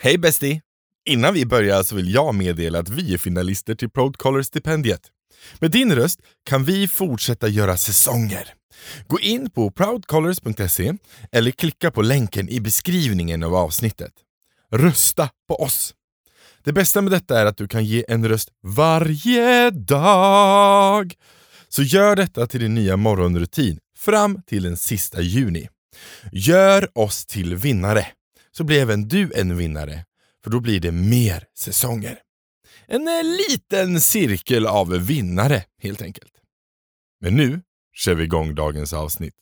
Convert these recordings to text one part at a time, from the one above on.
Hej bästi! Innan vi börjar så vill jag meddela att vi är finalister till Proudcaller-stipendiet. Med din röst kan vi fortsätta göra säsonger. Gå in på proudcallers.se eller klicka på länken i beskrivningen av avsnittet. Rösta på oss! Det bästa med detta är att du kan ge en röst varje dag. Så gör detta till din nya morgonrutin fram till den sista juni. Gör oss till vinnare, så blir även du en vinnare, för då blir det mer säsonger. En eh, liten cirkel av vinnare helt enkelt. Men nu kör vi igång dagens avsnitt.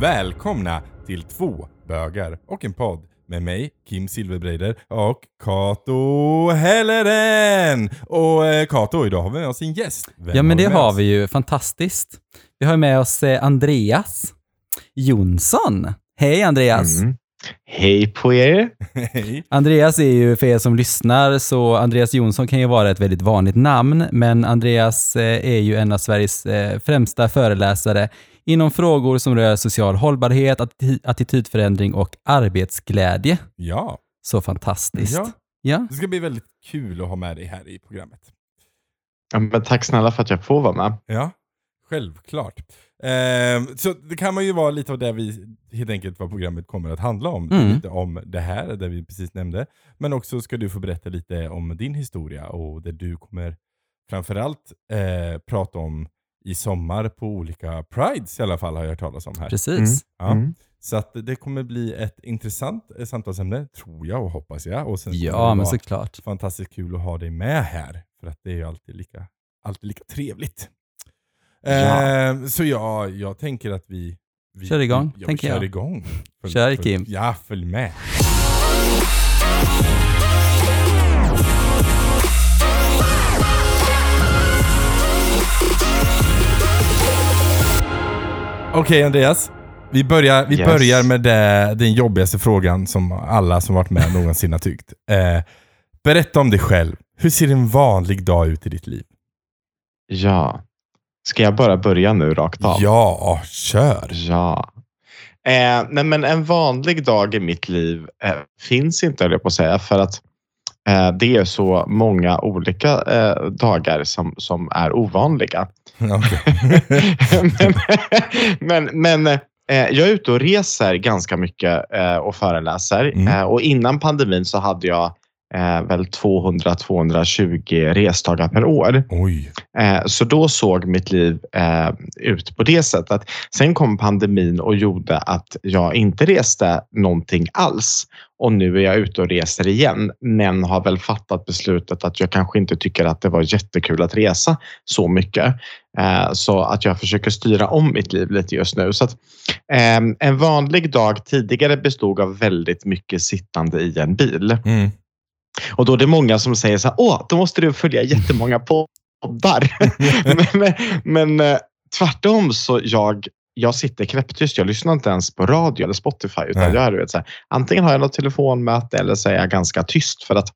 Välkomna till två bögar och en podd med mig, Kim Silverbreider och Kato Helleren. Och eh, Kato, idag har vi med oss en gäst. Vem Ja, men vi det har oss? vi ju. Fantastiskt. Vi har med oss eh, Andreas Jonsson. Hej Andreas! Mm. Hej på er! Hej. Andreas är ju, för er som lyssnar, så Andreas Jonsson kan ju vara ett väldigt vanligt namn, men Andreas eh, är ju en av Sveriges främsta föreläsare inom frågor som rör social hållbarhet, atti- attitydförändring och arbetsglädje. Ja. Så fantastiskt. ja, Ja, det ska bli väldigt kul att ha med dig här i programmet. Ja, men tack snälla för att jag får vara med. Ja, självklart. Ehm, så det kan man ju vara lite av det vi, helt enkelt vad programmet kommer att handla om. Mm. Lite om det här, det vi precis nämnde. Men också ska du få berätta lite om din historia och det du kommer framförallt eh, prata om i sommar på olika prides i alla fall har jag hört talas om här. precis. Ja. Mm. Så att det kommer bli ett intressant eh, samtalsämne, tror jag och hoppas jag. Och sen Ja, det men såklart. fantastiskt kul att ha dig med här. För att det är ju alltid lika, alltid lika trevligt. Ja. Ehm, så ja, jag tänker att vi... vi Kör igång, vi, ja, vi tänker kör jag. igång. Följ- Kör, följ- Kim. Ja, följ med. Okej Andreas, vi börjar, vi Yes. börjar med det, den jobbigaste frågan som alla som varit med någonsin har tyckt. Eh, berätta om dig själv. Hur ser en vanlig dag ut i ditt liv? Ja. Ska jag bara börja nu rakt av? Ja, kör! Ja. Eh, nej, men en vanlig dag i mitt liv eh, finns inte, höll jag på att säga, för att det är så många olika eh, dagar som, som är ovanliga. Okej. men men, men eh, jag är ute och reser ganska mycket eh, och föreläser. Mm. Eh, och innan pandemin så hade jag eh, väl 200-220 resdagar per år. Oj. Eh, Så då såg mitt liv eh, ut på det sättet. Sen kom pandemin och gjorde att jag inte reste någonting alls. Och nu är jag ute och reser igen, men har väl fattat beslutet att jag kanske inte tycker att det var jättekul att resa så mycket. Eh, Så att jag försöker styra om mitt liv lite just nu. Så att, eh, en vanlig dag tidigare bestod av väldigt mycket sittande i en bil. Mm. Och då är det många som säger så här, åh, då måste du följa jättemånga poddar. men men eh, tvärtom så jag, jag sitter knäpptyst. Jag lyssnar inte ens på radio eller Spotify. Utan Nej. jag är, du vet, så här, antingen har jag något telefonmöte eller så är jag ganska tyst. För att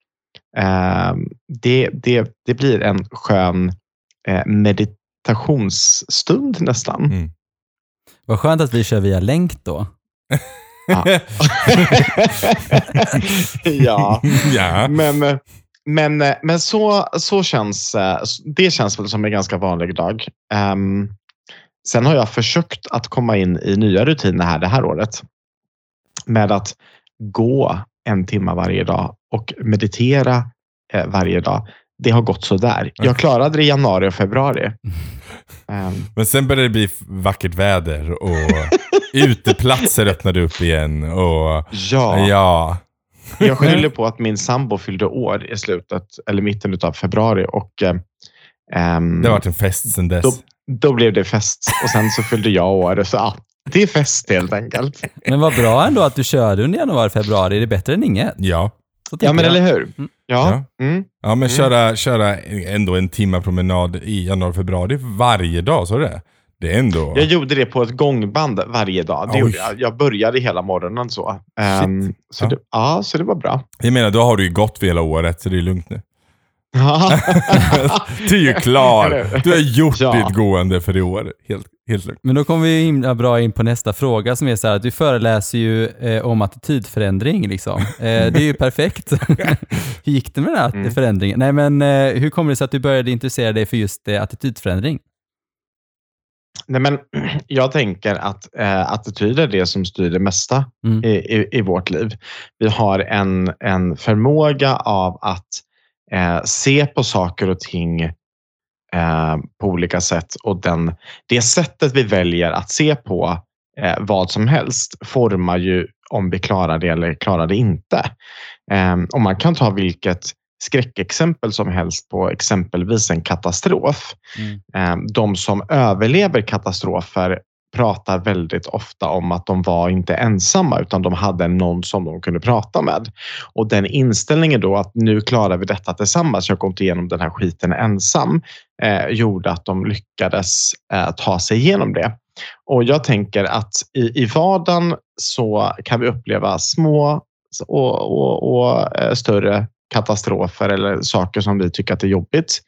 eh, det, det, det blir en skön eh, meditationsstund nästan. Mm. Vad skönt att vi kör via länk då. Ja. ja. ja. Men, men, men så, så känns det känns väl som en ganska vanlig dag. Ehm, sen har jag försökt att komma in i nya rutiner här det här året. Med att gå en timme varje dag och meditera eh, varje dag. Det har gått så där. Jag klarade det i januari och februari. Ehm, Men sen började det bli vackert väder och uteplatser öppnade upp igen. Och ja, ja. jag skyller på att min sambo fyllde år i slutet eller mitten av februari. Och, ehm, Det har varit en fest sen dess. Då, då blev det fest och sen så fyllde jag år. Så, ja, det är fest helt enkelt. Men vad bra ändå att du körde under januari, februari. Det är bättre än inget. Ja. Ja, men jag. eller hur? Mm. Ja. Mm. Ja men köra, köra ändå en timma promenad i januari, februari varje dag, så det? Det är ändå... Jag gjorde det på ett gångband varje dag. Det jag. jag började hela morgonen så. Ehm, så, Ja. Det, ja, så det var bra. Jag menar, då har du ju gått för hela året, så det är lugnt nu. du är ju klar. Du har gjort Ja. ditt gående för i år. Helt, helt lugnt. Men då kommer vi himla bra in på nästa fråga som är så här att du föreläser ju eh, om attitydförändring liksom. Eh, det är ju perfekt. hur gick det med den här Mm. förändringen? Nej men eh, hur kommer det sig att du började intressera dig för just eh, attitydförändring? Nej, men jag tänker att eh, attityd är det som styr det mesta Mm. i, i, i vårt liv. Vi har en, en förmåga av att eh, se på saker och ting eh, på olika sätt och den, det sättet vi väljer att se på eh, vad som helst formar ju om vi klarar det eller klarar det inte. Eh, och man kan ta vilket skräckexempel som helst på exempelvis en katastrof. Mm. Eh, De som överlever katastrofer pratar väldigt ofta om att de var inte ensamma utan de hade någon som de kunde prata med. Och den inställningen då att nu klarar vi detta tillsammans, jag går inte igenom den här skiten ensam, eh, gjorde att de lyckades eh, ta sig igenom det. Och jag tänker att i, i vardagen så kan vi uppleva små och, och, och eh, större katastrofer eller saker som vi tycker att är jobbigt.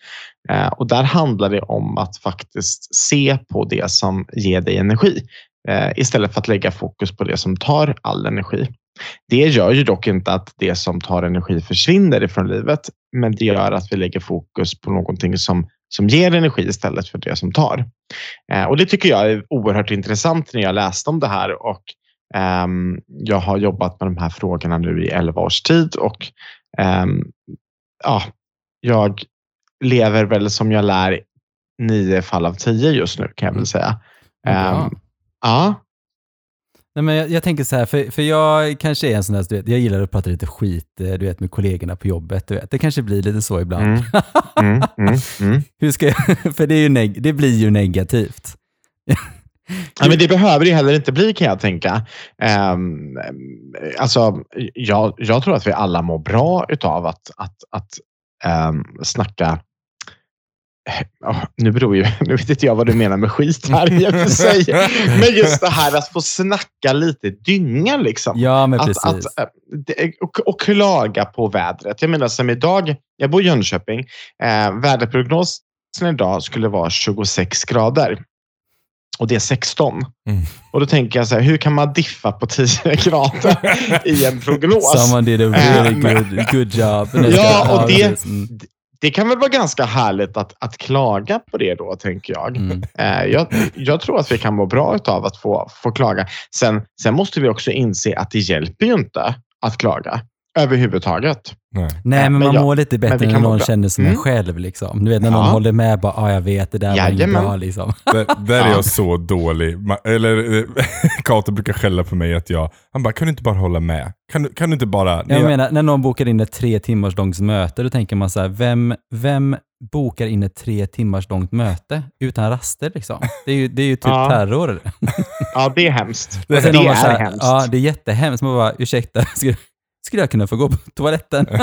Eh, och där handlar det om att faktiskt se på det som ger dig energi eh, istället för att lägga fokus på det som tar all energi. Det gör ju dock inte att det som tar energi försvinner ifrån livet, men det gör att vi lägger fokus på någonting som, som ger energi istället för det som tar. Eh, och Det tycker jag är oerhört intressant när jag läste om det här och ehm, jag har jobbat med de här frågorna nu i 11 års tid och ehm, ja, jag lever väl som jag lär nio fall av tio just nu kan jag väl säga. Bra. Ehm, ja, Nej, men jag, jag tänker så här, för, för jag kanske är en sån där, du vet, jag gillar att prata lite skit eh, du vet, med kollegorna på jobbet. Du vet. Det kanske blir lite så ibland. Mm. mm, mm, mm. Hur ska jag, för det, är neg- det blir ju negativt. Ja, men det behöver det heller inte bli kan jag tänka. Um, alltså, jag, jag tror att vi alla mår bra utav att, att, att um, snacka Ja, nu beror ju, nu vet inte jag vad du menar med skit här i och för sig. Men just det här att få snacka lite dynga liksom. Ja, men att, precis. att, det- och, och klaga på vädret. Jag menar som idag, jag bor i Jönköping. Eh, väderprognosen idag skulle vara 26 grader. Och det är 16. Mm. Och då tänker jag så här, hur kan man diffa på 10 grader i en prognos? Someone did a really Eh, good, good job. Ja, och det-. Det kan väl vara ganska härligt att, att klaga på det då, tänker jag. Mm. Eh, jag, jag tror att vi kan må bra av att få, få klaga. Sen, sen måste vi också inse att det hjälper ju inte att klaga överhuvudtaget. Nej. Nej, Ja, men, men man ja, mår lite bättre när någon känner som en Mm. själv. Liksom. Du vet när någon Ja. håller med, bara, ah, jag vet, det där var inget Jajamän. bra. Liksom. Där, där är Ja. jag så dålig. Eller eh, Kato brukar skälla på mig att jag, han bara, kan du inte bara hålla med? Kan, du- kan du inte bara... Jag menar, när någon bokar in ett tre timmars långt möte, då tänker man så här, vem, vem bokar in ett tre timmars långt möte utan raster? Liksom? Det, är ju, det är ju typ Ja. terror. Ja, det är hemskt. Det- Det, är här, hemskt. Ja, det är jättehemskt. Man bara, ursäkta, skulle jag kunna få gå på toaletten?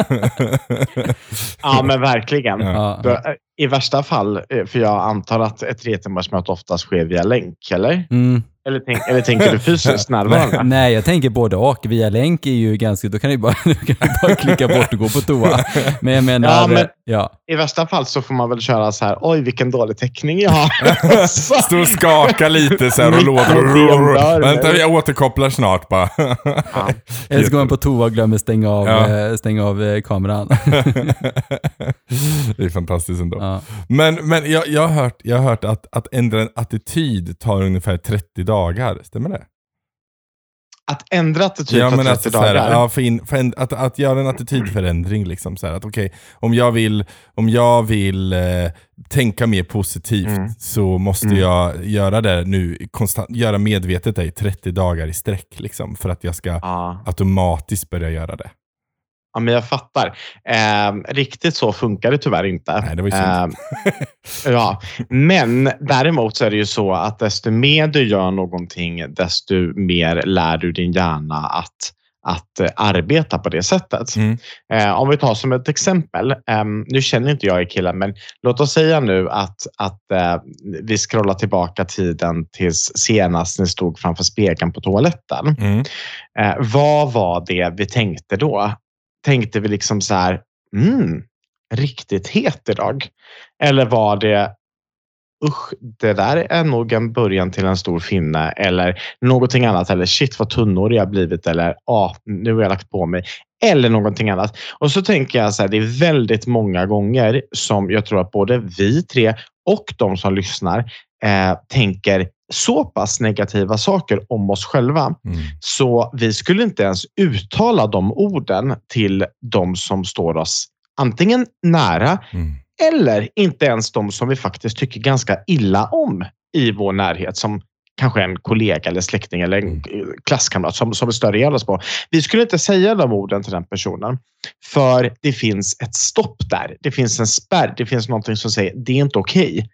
Ja, men verkligen. Ja. Då, eh, I värsta fall, eh, för jag antar att ett tretimmarsmöte oftast sker via länk, eller? Mm. Eller, tänk, eller tänker du fysiskt närvarande? Nej, jag tänker både och. Via länk är ju ganska, då kan du bara, kan bara klicka bort och gå på toa. Men jag menar, Ja, men- ja. I värsta fall så får man väl köra så här, oj vilken dålig täckning jag har. Så- Stå och skaka lite så här och låter... Vänta, jag återkopplar snart bara. Ja. Eller så går man på toa och glömmer stänga av, Ja. eh, stänga av eh, kameran. det är fantastiskt ändå. Ja. Men, men jag, jag, har hört, jag har hört att, att ändra en attityd tar ungefär 30 dagar. Stämmer det? Att ändra attityd ja, på men 30 alltså, så här, dagar. ja, för in, för en, att, att göra en attitydförändring. Liksom, så här, att, okej, om jag vill, om jag vill eh, tänka mer positivt Mm. så måste Mm. jag göra det nu, konstant, göra medvetet det i 30 dagar i sträck. Liksom, för att jag ska Ja. automatiskt börja göra det. Ja, men jag fattar. Eh, riktigt så funkar det tyvärr inte. Nej, det var ju. Eh, ja. Men däremot så är det ju så att desto mer du gör någonting, desto mer lär du din hjärna att, att eh, arbeta på det sättet. Mm. Eh, om vi tar som ett exempel. Eh, nu känner inte jag er killen, men låt oss säga nu att, att eh, vi scrollar tillbaka tiden tills senast ni stod framför spegeln på toaletten. Mm. Eh, vad var det vi tänkte då? Tänkte vi liksom så här, mm, riktigt het idag? Eller var det, usch, det där är nog en början till en stor finne eller någonting annat. Eller shit vad tunnhårig jag blivit eller ah, nu har jag lagt på mig. Eller någonting annat. Och så tänker jag så här, det är väldigt många gånger som jag tror att både vi tre och de som lyssnar eh, tänker så pass negativa saker om oss själva. Mm. Så vi skulle inte ens uttala de orden till de som står oss antingen nära Mm. eller inte ens de som vi faktiskt tycker ganska illa om i vår närhet som kanske en kollega eller släkting eller en klasskamrat som, som vi stör ihjäl oss på. Vi skulle inte säga de orden till den personen för det finns ett stopp där. Det finns en spärr. Det finns någonting som säger det är inte okej.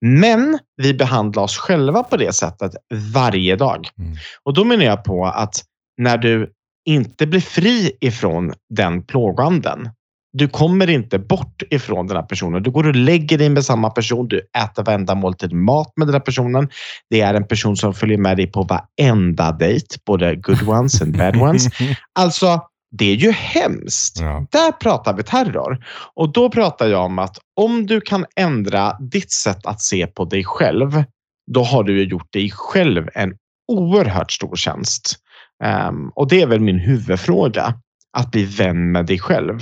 Men vi behandlar oss själva på det sättet varje dag. Mm. Och då menar jag på att när du inte blir fri ifrån den plågoanden, du kommer inte bort ifrån den här personen. Du går och lägger dig med samma person. Du äter varenda måltid mat med den här personen. Det är en person som följer med dig på varenda dejt, både good ones and bad ones. Alltså, det är ju hemskt. Ja. Där pratar vi terror. Och då pratar jag om att om du kan ändra ditt sätt att se på dig själv, då har du gjort dig själv en oerhört stor tjänst. Ehm, och det är väl min huvudfråga. Att bli vän med dig själv.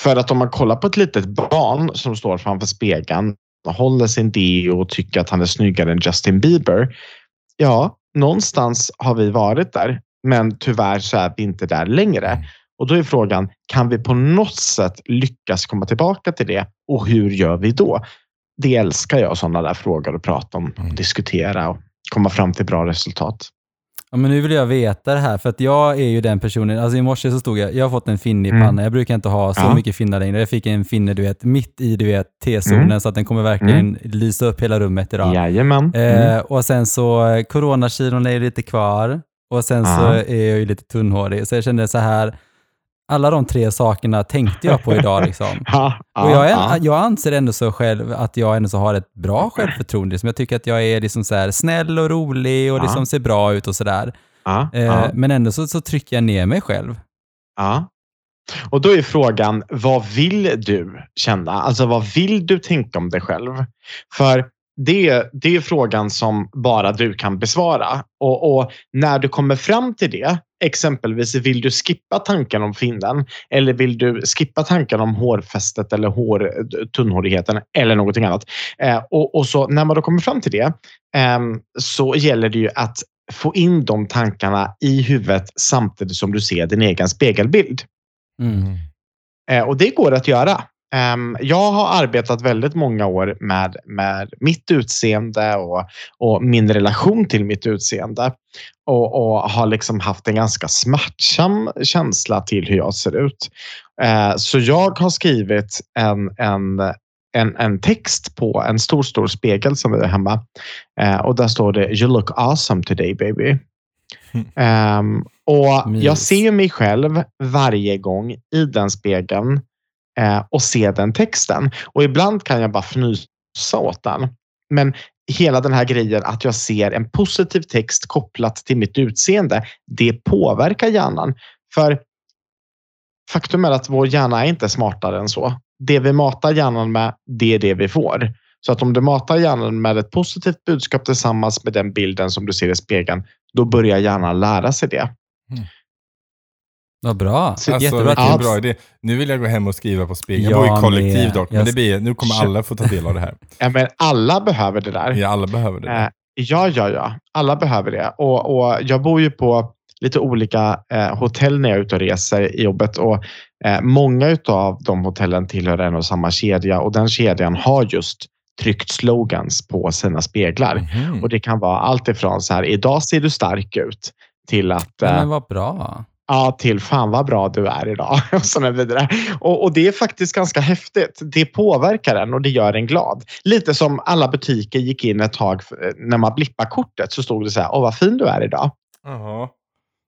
För att om man kollar på ett litet barn som står framför spegeln och håller sin deo och tycker att han är snyggare än Justin Bieber. Ja, någonstans har vi varit där, men tyvärr så är vi inte där längre. Mm. Och då är frågan, kan vi på något sätt lyckas komma tillbaka till det? Och hur gör vi då? Det älskar jag, sådana där frågor att prata om, Mm. diskutera och komma fram till bra resultat. Ja, men nu vill jag veta det här, för att jag är ju den personen, alltså i morse så stod jag, jag har fått en finne i Mm. pannan, jag brukar inte ha så Ja. mycket finnar längre. Jag fick en finne, du vet, mitt i, du vet, T-zonen, Mm. så att den kommer verkligen lysa upp hela rummet idag. Jajamän. Mm. Eh, och sen så, eh, coronakilon är lite kvar, och sen så Ja. är jag ju lite tunnhårig, så jag kände så här, alla de tre sakerna tänkte jag på idag liksom. Och jag, är, ja. jag anser ändå så själv att jag ändå så har ett bra självförtroende. Liksom jag tycker att jag är liksom så snäll och rolig och liksom ser bra ut och sådär. Eh. Men ändå så, så trycker jag ner mig själv. Ja. Och då är frågan, vad vill du känna? Alltså vad vill du tänka om dig själv? För det, det är frågan som bara du kan besvara. Och, och när du kommer fram till det, exempelvis vill du skippa tanken om finnen eller vill du skippa tanken om hårfästet eller hår, tunnhårigheten eller någonting annat. Eh, och, och så när man då kommer fram till det ehm, så gäller det ju att få in de tankarna i huvudet samtidigt som du ser din egen spegelbild. Mm. Eh, och det går att göra. Ehm, jag har arbetat väldigt många år med, med mitt utseende och, och min relation till mitt utseende. Och, och har liksom haft en ganska smärtsam känsla till hur jag ser ut. Eh, så jag har skrivit en, en, en, en text på en stor, stor spegel som vi har hemma. Eh, och där står det You look awesome today baby. Ehm, och Mys. jag ser mig själv varje gång i den spegeln eh, och se den texten. Och ibland kan jag bara fnysa åt den. Men hela den här grejen att jag ser en positiv text kopplat till mitt utseende, det påverkar hjärnan. För faktum är att vår hjärna är inte smartare än så. Det vi matar hjärnan med, det är det vi får. Så att om du matar hjärnan med ett positivt budskap tillsammans med den bilden som du ser i spegeln, då börjar hjärnan lära sig det. Mm. Vad bra. Så- Alltså Jättebra tips. bor idé. Nu vill jag gå hem och skriva på spegeln. Jag bor i kollektiv med. dock, men det blir, nu kommer alla få ta del av det här. Ja, men alla behöver det där. Ja, alla behöver det. Eh, ja, ja, ja. Alla behöver det. Och, och jag bor ju på lite olika eh, hotell när jag är ute och reser i jobbet. Och, eh, många av de hotellen tillhör en och samma kedja och den kedjan har just tryckt slogans på sina speglar. Mhm. Och Det kan vara allt ifrån så här, idag ser du stark ut till att Ja, eh, men vad bra. Ja, till fan vad bra du är idag. Och, så vidare. Och, och det är faktiskt ganska häftigt. Det påverkar en och det gör en glad. Lite som alla butiker gick in ett tag eh, när man blippar kortet så stod det så här, åh vad fin du är idag. Jaha.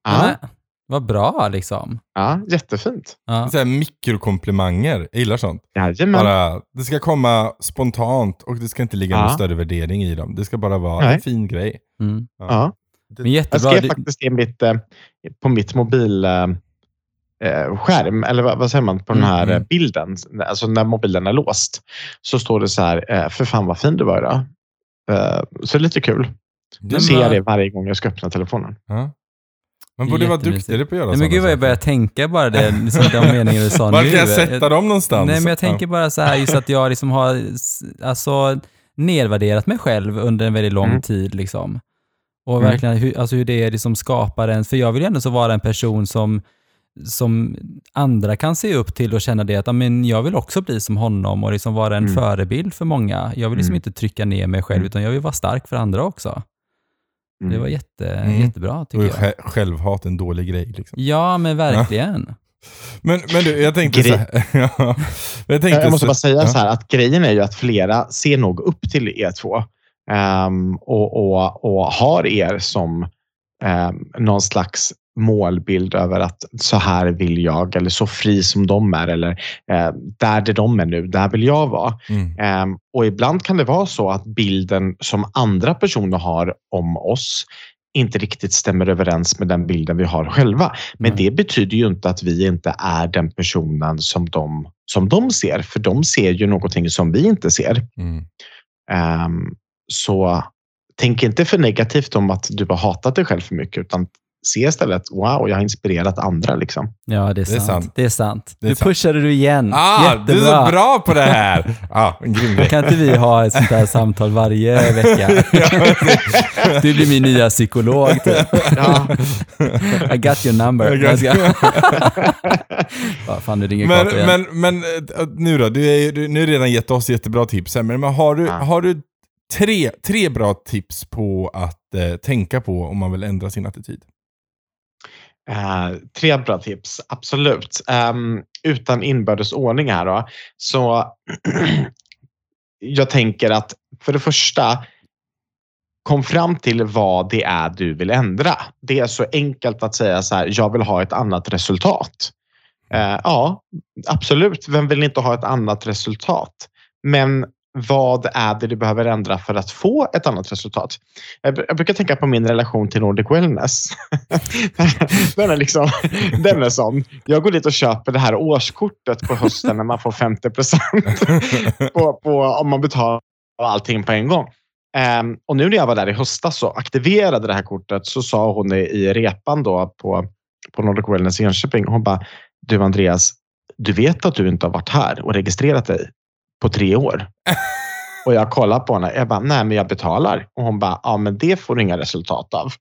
Ja. Men, Vad bra liksom. Ja, jättefint. Ja. Så här mikrokomplimanger, jag gillar sånt. Jajamän. Bara, det ska komma spontant och det ska inte ligga Ja. någon större värdering i dem. Det ska bara vara Nej. en fin grej. Mm. Ja. Men Jag jättebra. skrev Du- faktiskt det mitt, eh, på mitt mobil eh, eh, skärm, eller vad, vad säger man, på den Mm, här mm. bilden, alltså när mobilen är låst, så står det så här, eh, för fan vad fin du var idag. Eh, så lite kul. Nu ser jag det varje gång jag ska öppna telefonen. Ja. Man borde vara duktigare på att göra Nej, men gud vad jag börjar tänka bara det, liksom de meningar du sa Var nu. kan jag sätta dem någonstans? Nej, men jag tänker bara så här, just att jag liksom har alltså, nedvärderat mig själv under en väldigt lång Mm. tid. Liksom. Och Mm. verkligen hur, alltså hur det liksom skapar en, för jag vill ju ändå så vara en person som, som andra kan se upp till och känna det att men jag vill också bli som honom och liksom vara en Mm. förebild för många. Jag vill liksom Mm. inte trycka ner mig själv, Mm. utan jag vill vara stark för andra också. Mm. Det var jätte, Mm. jättebra tycker Och jag. sj- självhat är en dålig grej. Liksom. Ja, men verkligen. Men, men du, jag tänkte Grej- så här. ja, jag, tänkte Jag måste så- bara säga ja. så här att grejen är ju att flera ser nog upp till er två ehm, och, och, och har er som um, någon slags målbild över att så här vill jag eller så fri som de är eller eh, där det de är nu, där vill jag vara. Mm. Ehm, och ibland kan det vara så att bilden som andra personer har om oss inte riktigt stämmer överens med den bilden vi har själva. Men Nej. det betyder ju inte att vi inte är den personen som de, som de ser, för de ser ju någonting som vi inte ser. Mm. Ehm, så tänk inte för negativt om att du har hatat dig själv för mycket, utan se istället, wow, jag har inspirerat andra. Liksom. Ja, det är, Det är sant. sant. Det är sant. Det är nu sant. pushade du igen. Ah, du är Jättebra. så bra på det här! Ah, en grym grej. Kan inte vi ha ett sånt här samtal varje vecka? Du blir min nya psykolog. Typ. Ja. I got your number. Got- fan, nu ringer Men, men, men eh, nu då, du, är, du, nu har du redan gett oss jättebra tips men, har du, Ja. har du tre, tre bra tips på att eh, tänka på om man vill ändra sin attityd? Eh, tre bra tips, absolut. Ehm, utan inbördes ordning här då. Så jag tänker att för det första, kom fram till vad det är du vill ändra. Det är så enkelt att säga så här, jag vill ha ett annat resultat. Eh, ja, absolut. Vem vill inte ha ett annat resultat? Men vad är det du behöver ändra för att få ett annat resultat? Jag, jag brukar tänka på min relation till Nordic Wellness. den, är liksom, den är sån. Jag går dit och köper det här årskortet på hösten när man får 50 på, på, om man betalar allting på en gång. Um, och nu när jag var där i höstas och aktiverade det här kortet så sa hon i, i repan då på, på Nordic Wellness i Jönköping. Hon bara, du Andreas, du vet att du inte har varit här och registrerat dig på tre år. Och jag kollar på henne. Jag bara, nej men jag betalar. Och hon bara, ja men det får du inga resultat av.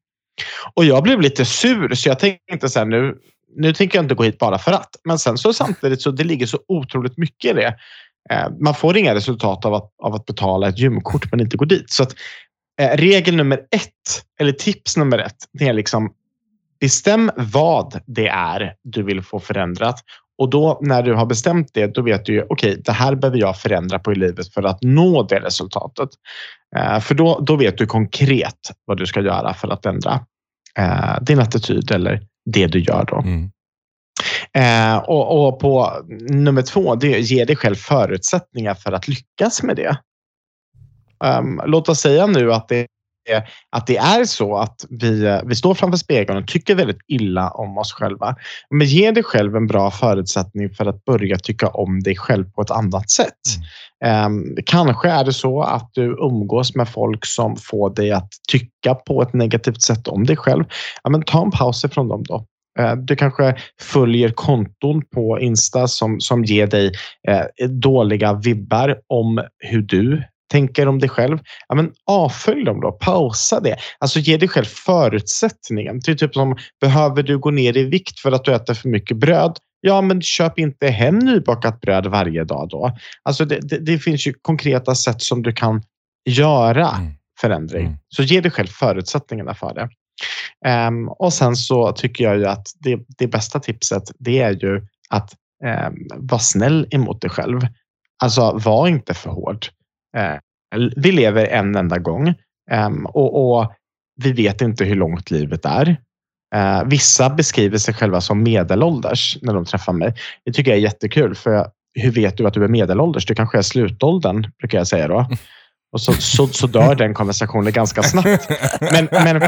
Och jag blev lite sur så jag tänkte så här nu, nu tänker jag inte gå hit bara för att. Men sen så samtidigt så det ligger så otroligt mycket i det. Eh, man får inga resultat av att, av att betala ett gymkort men inte gå dit. Så att, eh, regel nummer ett, eller tips nummer ett, det är liksom bestäm vad det är du vill få förändrat. Och då när du har bestämt det, då vet du ju, okej, det här behöver jag förändra på i livet för att nå det resultatet. Eh, för då, då vet du konkret vad du ska göra för att ändra eh, din attityd eller det du gör då. Mm. Eh, och, och på nummer två, det är ge dig själv förutsättningar för att lyckas med det. Um, låt oss säga nu att det, att det är så att vi, eh, vi står framför spegeln och tycker väldigt illa om oss själva. Men ge dig själv en bra förutsättning för att börja tycka om dig själv på ett annat sätt. Um, kanske är det så att du umgås med folk som får dig att tycka på ett negativt sätt om dig själv. Ja, men ta en paus ifrån dem då. Eh, Du kanske följer konton på Insta som, som ger dig eh, dåliga vibbar om hur du tänker om dig själv. Ja, men avfölj dem då, pausa det. Alltså ge dig själv förutsättningen. Det är typ som, behöver du gå ner i vikt för att du äter för mycket bröd? Ja, men köp inte hem nybakat bröd varje dag då. Alltså det, det, det finns ju konkreta sätt som du kan göra Mm. förändring. Mm. Så ge dig själv förutsättningarna för det. Ehm, och sen så tycker jag ju att det, det bästa tipset det är ju att um, vara snäll emot dig själv. Alltså var inte för hård. Eh, vi lever en enda gång ehm, och, och vi vet inte hur långt livet är. Eh, vissa beskriver sig själva som medelålders när de träffar mig. Det tycker jag är jättekul. För hur vet du att du är medelålders? Du kanske är slutåldern, brukar jag säga då. Och så, så, så dör den konversationen ganska snabbt. Men, men,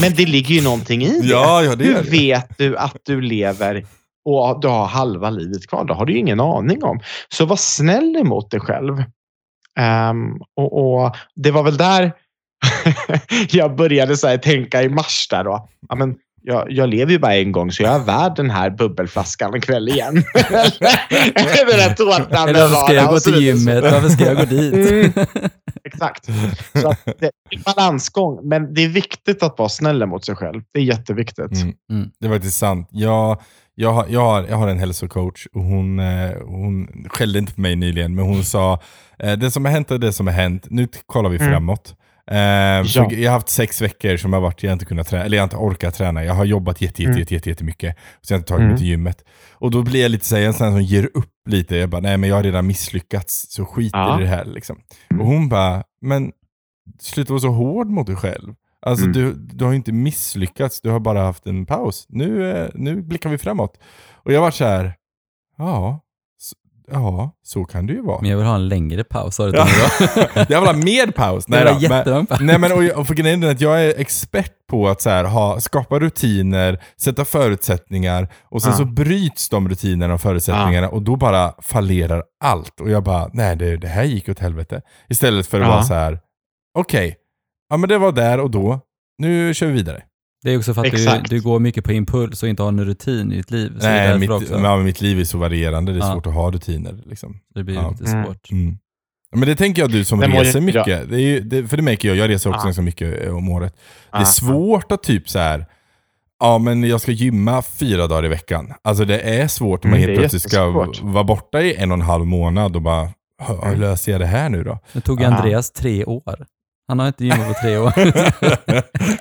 men det ligger ju någonting i det. Ja, ja, det Hur vet du att du lever och du har halva livet kvar? Det har du ju ingen aning om. Så var snäll emot dig själv. Ehm, och, och Det var väl där jag började så här, tänka i mars. Där då. Ja, men jag, jag lever ju bara en gång, så jag är värd den här bubbelflaskan en kväll igen. Eller den tårtan. Eller varför ska jag gå till gymmet? Varför ska jag gå dit? Mm. Exakt. Så det är en balansgång, men det är viktigt att vara snäll mot sig själv. Det är jätteviktigt. Mm. Mm. Det var faktiskt sant. Jag, jag, har, jag, har, jag har en hälsocoach och hon, eh, hon skällde inte på mig nyligen, men hon sa eh, det som har hänt är det som har hänt. Nu kollar vi Mm. framåt. Eh, Ja. Jag har haft sex veckor som jag har varit, jag har inte kunnat träna, eller jag har inte orkat träna. Jag har jobbat jätte, jätte, Mm. jätte, jätte, jättemycket. Så jag har inte tagit mig Mm. till gymmet. Och då blir jag lite så här, en sån som ger upp lite. Jag bara, nej men jag har redan misslyckats, så skit Ja. i det här liksom. Mm. Och hon bara, men sluta vara så hård mot dig själv. Alltså Mm. du, du har ju inte misslyckats, du har bara haft en paus. Nu, eh, nu blickar vi framåt. Och jag var så här, ja, så, ja, så kan det ju vara. Men jag vill ha en längre paus, sa du Ja. jag vill ha mer paus. Det Nej, var då, men, paus. nej men och, jag- och för grejen är att jag är expert på att så här, ha, skapa rutiner, sätta förutsättningar och sen Ja. så bryts de rutinerna och förutsättningarna och då bara fallerar allt. Och jag bara, nej det, det här gick åt helvete. Istället för att Ja. vara så här, okej, ja men det var där och då, nu kör vi vidare. Det är också för att du, du går mycket på impuls och inte har en rutin i ditt liv. Så det, är nej, mitt, ja, mitt liv är så varierande, det är Ja. svårt att ha rutiner. Liksom. det blir ja. lite Mm. svårt. Mm. Men det tänker jag du som ju- reser ja. mycket. Det är ju, det, för det märker jag, jag reser också Ja. ganska mycket eh, om året. Det är Ja. svårt att typ så här. ja men jag ska gymma fyra dagar i veckan. Alltså det är svårt om man Mm, helt plötsligt ska vara borta i en och en halv månad och bara, hur hur löser jag det här nu då? Det tog Ja. Andreas tre år. Han har inte gymmat på tre år.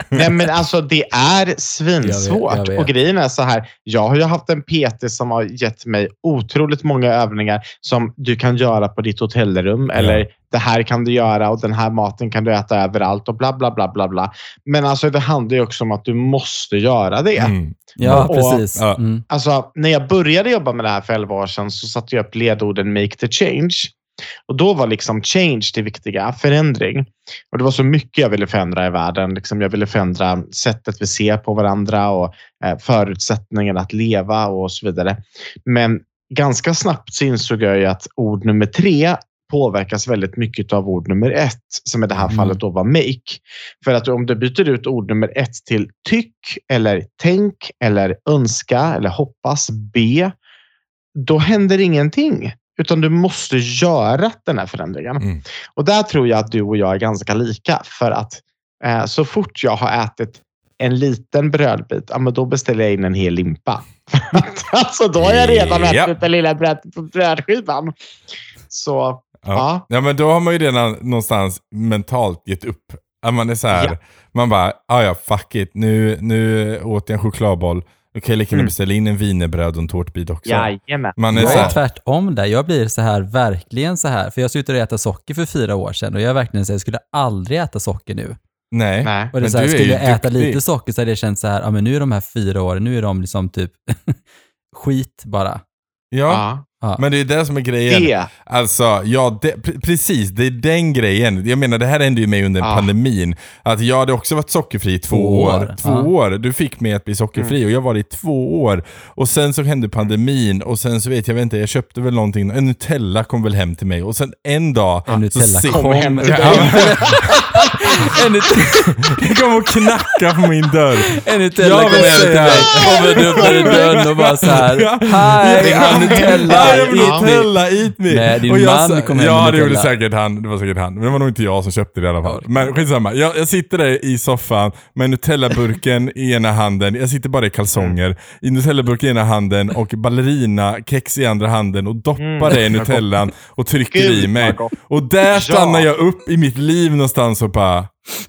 Nej, men alltså det är svinsvårt. Jag vet, jag vet. Och grejen är så här. Jag har ju haft en PT som har gett mig otroligt många övningar som du kan göra på ditt hotellrum. Eller det här kan du göra och den här maten kan du äta överallt och bla bla bla bla bla. Men alltså det handlar ju också om att du måste göra det. Mm. ja, Och- precis. ja. Mm. Alltså, när jag började jobba med det här för 11 år sedan så satte jag upp ledorden make the change. Och då var liksom change det viktiga, förändring. Och det var så mycket jag ville förändra i världen. Liksom jag ville förändra sättet vi ser på varandra och eh, förutsättningen att leva och så vidare. Men ganska snabbt så insåg jag ju att ord nummer tre påverkas väldigt mycket av ord nummer ett, som i det här Mm. fallet då var make. För att om du byter ut ord nummer ett till tyck eller tänk eller önska eller hoppas, be, då händer ingenting. Utan du måste göra den här förändringen. Mm. Och där tror jag att du och jag är ganska lika. För att eh, så fort jag har ätit en liten brödbit, ja, men då beställer jag in en hel limpa. alltså då har jag redan Ja. ätit den lilla bröd, brödskivan. Så Ja. Ja. ja men då har man ju redan någonstans mentalt gett upp. Att man är så här, Ja. man bara, ah, ja fuck it, nu, nu åt jag en chokladboll. Då kan lika gärna Mm. beställa in en wienerbröd och en tårtbit också. jajamän. Man är Jag så är här, tvärtom där. Jag blir så här, verkligen så här. För jag slutade äta socker för fyra år sedan och jag är verkligen så här, jag skulle aldrig äta socker nu. nej. Nej. Och det är Men så här, du är skulle ju jag äta duktig. lite socker så hade jag känt så här, ja men nu är de här fyra åren, nu är de liksom typ skit bara. Ja, Ja. Ja. men det är det som är grejen. Det. Alltså, ja, det, pre- precis. Det är den grejen. Jag menar, det här hände ju mig under Ja. pandemin. Att jag hade också varit sockerfri i två, Två år. år. Två Ja. år. Du fick mig att bli sockerfri och jag var det i två år. Och sen så hände pandemin och sen så vet jag vet inte, jag köpte väl någonting. En Nutella kom väl hem till mig och sen en dag... En Nutella så kom hem till dig. En Nutella- Det kom och knacka på min dörr. En Nutella Jag kommer hem till mig, kommer öppnar i dörren och bara så här, Hej, har Nutella, eat me. Nutella, eat me. Nej, din Och jag man sa- kom hem Ja, det gjorde säkert han. Det var säkert han. Men det var nog inte jag som köpte det i alla fall. Men skitsamma. Jag, jag sitter där i soffan med Nutella-burken i ena handen. Jag sitter bara i kalsonger. I Nutella-burken i ena handen och ballerina-kex i andra handen och doppar Mm, det i Nutellan och trycker i mig. Och där stannar jag upp i mitt liv någonstans och bara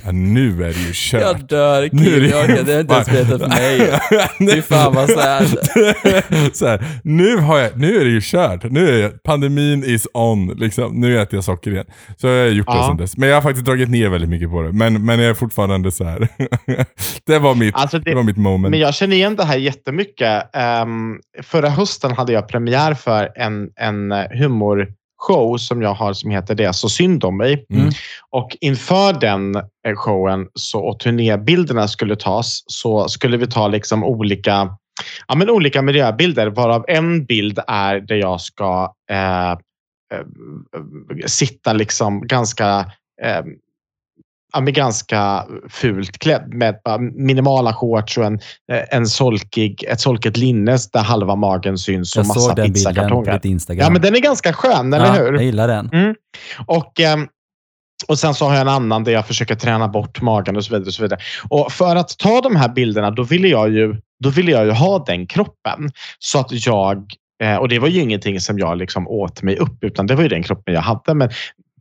ja, nu är det ju kört. Jag dör, Nu är det- Kim. Jag Det har inte ens berättat för mig. Fy fan vad sad. så här, nu, har jag, nu är det ju kört. Nu är jag, pandemin is on. Liksom. Nu äter jag socker igen. Så jag har gjort det Ja. sen dess. Men jag har faktiskt dragit ner väldigt mycket på det. Men, men jag är fortfarande så här. det, var mitt, Alltså det, det, var mitt moment. Men jag känner igen det här jättemycket. Um, förra hösten hade jag premiär för en, en eh, humorshow som jag har som heter Det är så synd om mig. Mm. Och inför den eh, showen så, och turnébilderna skulle tas så skulle vi ta liksom olika, ja, men olika miljöbilder varav en bild är där jag ska eh, eh, sitta liksom ganska eh, ja, men ganska fult klädd med minimala shorts och en, eh, en solkig, ett solkigt linne där halva magen syns och massa pizzakartonger. Ja, men den är ganska skön, eller Ja, hur? Jag gillar den. Och, ehm, och sen så har jag en annan där jag försöker träna bort magen och så vidare. Och, så vidare. och för att ta de här bilderna, då ville jag ju, då ville jag ju ha den kroppen. Så att jag, eh, och det var ju ingenting som jag liksom åt mig upp, utan det var ju den kroppen jag hade. Men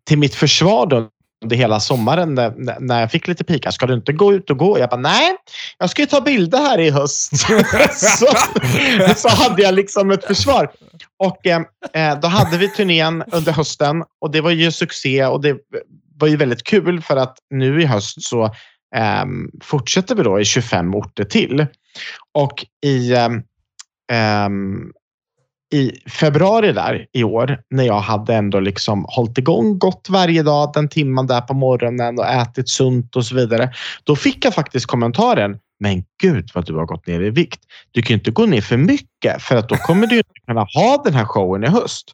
till mitt försvar då, under hela sommaren när, när jag fick lite pika. Ska du inte gå ut och gå? Jag bara, nej, jag ska ju ta bilder här i höst. så, så hade jag liksom ett försvar. Och eh, eh, då hade vi turnén under hösten och det var ju succé och det var ju väldigt kul för att nu i höst så eh, fortsätter vi då i 25 orter till. Och i, eh, eh i februari där i år när jag hade ändå liksom hållit igång gott varje dag, den timman där på morgonen och ätit sunt och så vidare. Då fick jag faktiskt kommentaren men gud vad du har gått ner i vikt. Du kan ju inte gå ner för mycket för att då kommer du inte kunna ha den här showen i höst.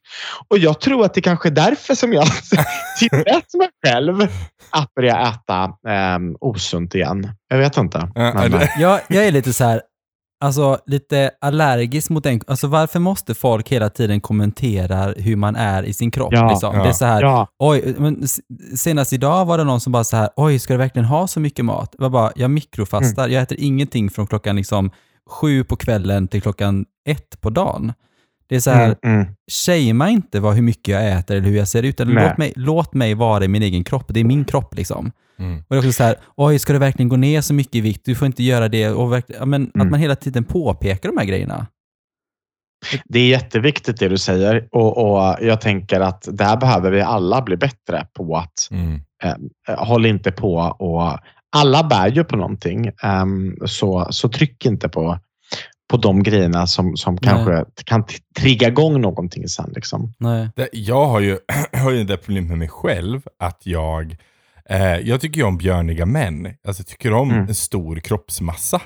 Och jag tror att det kanske är därför som jag tillät mig själv att börja äta um, osunt igen. Jag vet inte. Ja, Men, det- Jag, jag är lite så här, alltså lite allergisk mot den. Alltså varför måste folk hela tiden kommentera hur man är i sin kropp? Ja, liksom? ja. Det är så här, ja, oj, men senast idag var det någon som bara så här, oj, ska du verkligen ha så mycket mat? Jag bara, jag mikrofastar, Mm. jag äter ingenting från klockan liksom sju på kvällen till klockan ett på dagen. Det är så här, mm, mm. shamea inte vad, hur mycket jag äter eller hur jag ser ut, Nej. låt mig, låt mig vara i min egen kropp. Det är min kropp liksom. Mm. Och det är också så här, oj, ska du verkligen gå ner så mycket i vikt? Du får inte göra det. Och ja, men Att Mm. man hela tiden påpekar de här grejerna. Det är jätteviktigt det du säger och, och jag tänker att där behöver vi alla bli bättre på att Mm. eh, håll inte på och alla bär ju på någonting. Ehm, så, så tryck inte på, på de grejerna som, som kanske kan trigga igång någonting sen. Liksom. Nej. Det, jag har ju, har ju det problemet med mig själv att jag, eh, jag tycker ju om björniga män. Alltså jag tycker om Mm. en stor kroppsmassa.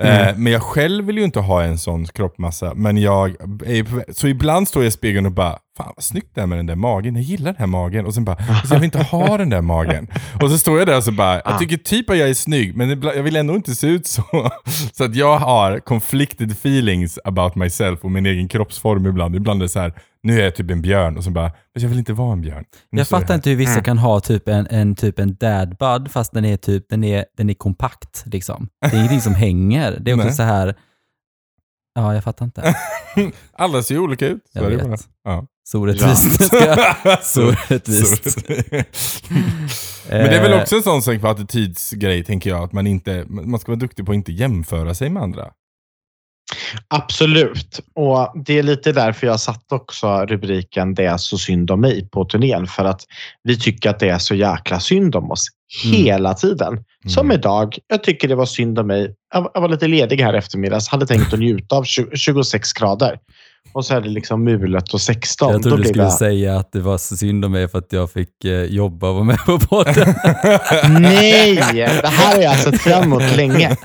Mm. Eh, men jag själv vill ju inte ha en sån kroppsmassa. Men jag är så ibland står jag i spegeln och bara, fan vad snyggt det är med den där magen. Jag gillar den här magen. Och sen bara, alltså, jag vill inte ha den där magen. Och så står jag där och så bara, jag Ah. tycker typ att jag är snygg, men jag vill ändå inte se ut så. Så att jag har conflicted feelings about myself och min egen kroppsform ibland. Ibland är det så här, nu är jag typ en björn och så bara, men jag vill inte vara en björn. Nu Jag fattar inte hur vissa Mm. kan ha typ en, en, typ en dad bud fast den är, typ, den är, den är kompakt. Liksom. Det är ingenting som hänger. Det är också Nej. så här, ja jag fattar inte. Alla ser ju olika ut. Så Jag är det vet. bara. Ja. Så orättvist. så orättvist. Men det är väl Eh, också en sån sak för attitydsgrej, tänker jag. Att man, inte, man ska vara duktig på att inte jämföra sig med andra. Absolut. Och Det är lite därför jag satt också rubriken Det är så synd om mig på turnén. För att vi tycker att det är så jäkla synd om oss Mm. hela tiden. Som idag. Jag tycker det var synd om mig. Jag jag var lite ledig här eftermiddags. Hade tänkt att njuta av 20 26 grader. Och så är det liksom mulet och 16. Jag trodde du skulle det- säga att det var så synd om mig för att jag fick eh, jobba och vara med på podden. Nej, det här har jag sett fram emot länge.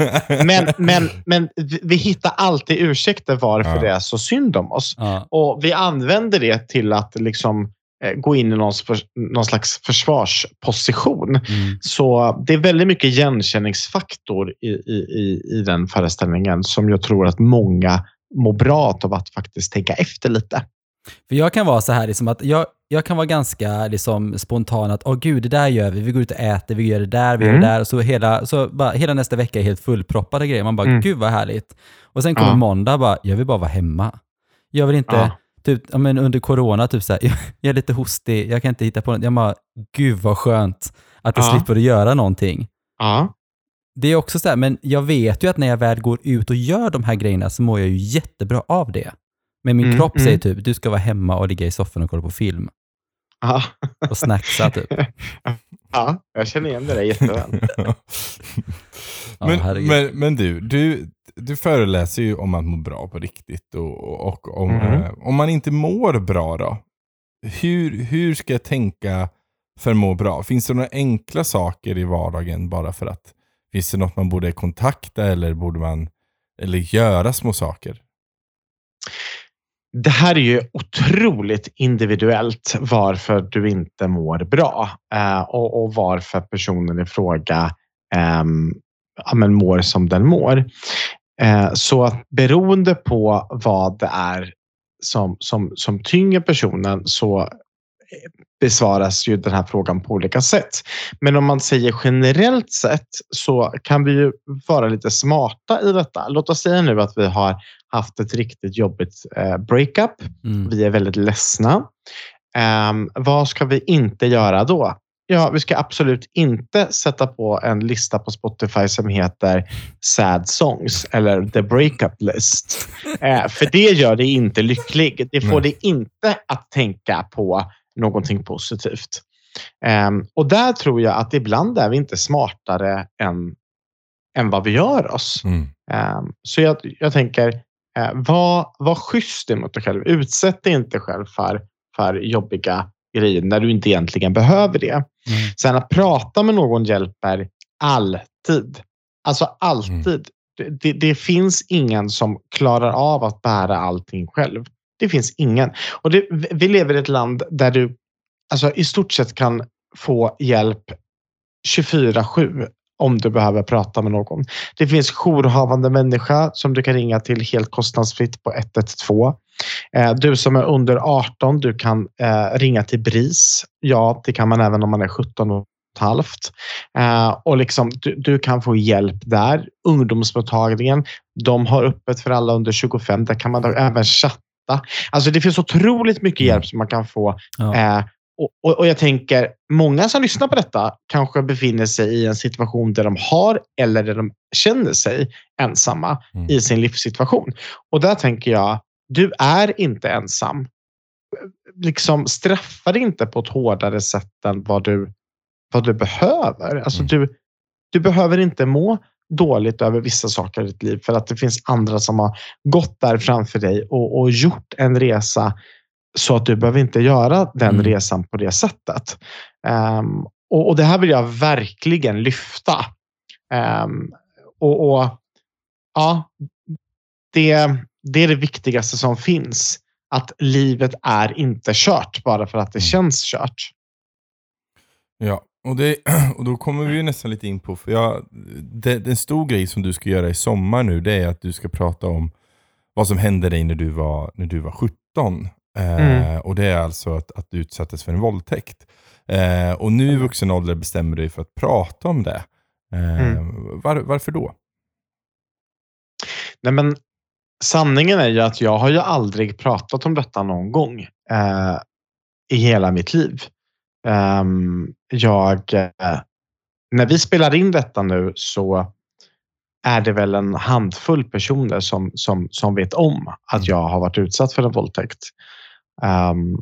Men, men, men vi- vi hittar alltid ursäkter varför Ja. det är så synd om oss. ja. Och vi använder det till att liksom eh, gå in i någon, för, någon slags försvarsposition. mm. Så det är väldigt mycket igenkänningsfaktor i, i, i, i den föreställningen som jag tror att många mår bra av att faktiskt tänka efter lite. För jag kan vara så här, liksom att jag, jag kan vara ganska liksom, spontan att åh gud, det där gör vi, vi går ut och äter, vi gör det där, vi gör Mm. det där. Och så hela, så bara, hela nästa vecka är helt fullproppade grejer. Man bara, Mm. gud vad härligt. Och sen kommer Ja. måndag, bara, jag vill bara vara hemma. Jag vill inte Ja. typ, ja, men under corona, typ så här, jag är lite hostig, jag kan inte hitta på något. Jag bara, gud vad skönt att jag Ja. slipper att göra någonting. Ja. Det är också så här, men jag vet ju att när jag väl går ut och gör de här grejerna så mår jag ju jättebra av det. Men min Mm, kropp mm. säger typ, du ska vara hemma och ligga i soffan och kolla på film Ja. och snacksa typ. ja, jag känner igen det där jätteväl. Ja, men, men, men du, du, du föreläser ju om att må bra på riktigt. Och, och om, Mhm. eh, om man inte mår bra då? Hur, hur ska jag tänka för att må bra? Finns det några enkla saker i vardagen bara för att? Finns det något man borde kontakta eller borde man eller göra små saker? Det här är ju otroligt individuellt varför du inte mår bra eh, och, och varför personen i fråga eh, ja, men mår som den mår. Eh, så att beroende på vad det är som, som, som tynger personen så eh, besvaras ju den här frågan på olika sätt. Men om man säger generellt sett så kan vi ju vara lite smarta i detta. Låt oss säga nu att vi har haft ett riktigt jobbigt eh, breakup. Mm. Vi är väldigt ledsna. Ehm, vad ska vi inte göra då? Ja, vi ska absolut inte sätta på en lista på Spotify som heter Sad Songs eller The Breakup List. Eh, för det gör dig inte lycklig. Det får Nej. dig inte att tänka på någonting positivt. Ehm, och där tror jag att ibland är vi inte smartare än, än vad vi gör oss. Mm. Ehm, Så jag, jag tänker, eh, var, var schysst emot dig själv. Utsätt dig inte själv för, för jobbiga grejer när du inte egentligen behöver det. Mm. Sen att prata med någon hjälper alltid. Alltså alltid. Det, det, det finns ingen som klarar av att bära allting själv. Det finns ingen. Och det, vi lever i ett land där du alltså, i stort sett kan få hjälp 24-7 om du behöver prata med någon. Det finns jourhavande människa som du kan ringa till helt kostnadsfritt på 112. Eh, du som är under 18, du kan eh, ringa till BRIS. Ja, det kan man även om man är 17 och ett halvt. Eh, och liksom, du, du kan få hjälp där. Ungdomsmottagningen, de har öppet för alla under 25. Där kan man även chatta. Alltså det finns otroligt mycket hjälp som man kan få Ja. Eh, och, och, och jag tänker, många som lyssnar på detta kanske befinner sig i en situation där de har eller där de känner sig ensamma Mm. i sin livssituation. Och där tänker jag, du är inte ensam. Liksom straffa dig inte på ett hårdare sätt än vad du, vad du behöver. Alltså Mm. du, du behöver inte må dåligt över vissa saker i ditt liv för att det finns andra som har gått där framför dig och, och gjort en resa så att du behöver inte göra den Mm. resan på det sättet. Ehm, och, och det här vill jag verkligen lyfta. Ehm, och, och ja, det, det är det viktigaste som finns. Att livet är inte kört bara för att det Mm. känns kört. Ja, och, det, och då kommer vi nästan lite in på, för jag, det, det en stor grej som du ska göra i sommar nu, det är att du ska prata om vad som hände dig när du var, när du var 17. Eh, Mm. Och det är alltså att, att du utsattes för en våldtäkt. Eh, och nu i vuxen ålder bestämmer du dig för att prata om det. Eh, Mm. var, varför då? Nej, men sanningen är ju att jag har ju aldrig pratat om detta någon gång eh, i hela mitt liv. Ehm, jag, eh, när vi spelar in detta nu så är det väl en handfull personer som, som, som vet om att jag har varit utsatt för en våldtäkt. Ehm,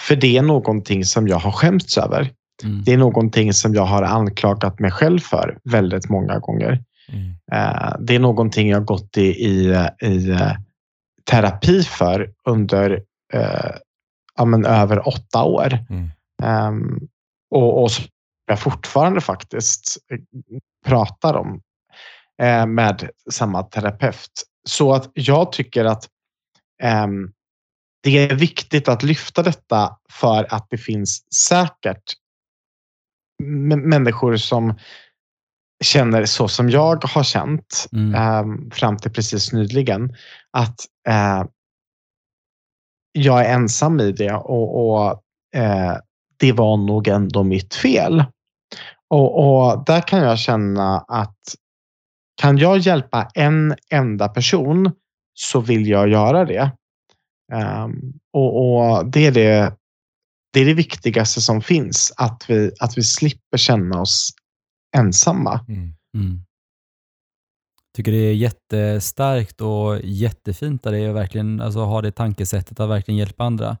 för det är någonting som jag har skämts över. Mm. Det är någonting som jag har anklagat mig själv för väldigt många gånger. Mm. Eh, Det är någonting jag gått i, i, i eh, terapi för under eh, ja, men över åtta år. Mm. Ehm, och, och som jag fortfarande faktiskt eh, pratar om eh, med samma terapeut. Så att jag tycker att ehm, det är viktigt att lyfta detta för att det finns säkert människor som känner så som jag har känt Mm. ehm, fram till precis nyligen. Att eh, jag är ensam i det och, och eh, det var nog ändå mitt fel. Och, och där kan jag känna att kan jag hjälpa en enda person så vill jag göra det. Um, och, och, det, är det, det är det viktigaste som finns, att vi, att vi slipper känna oss ensamma. Mm. Mm. tycker det är jättestarkt och jättefint att verkligen alltså, ha det tankesättet att verkligen hjälpa andra.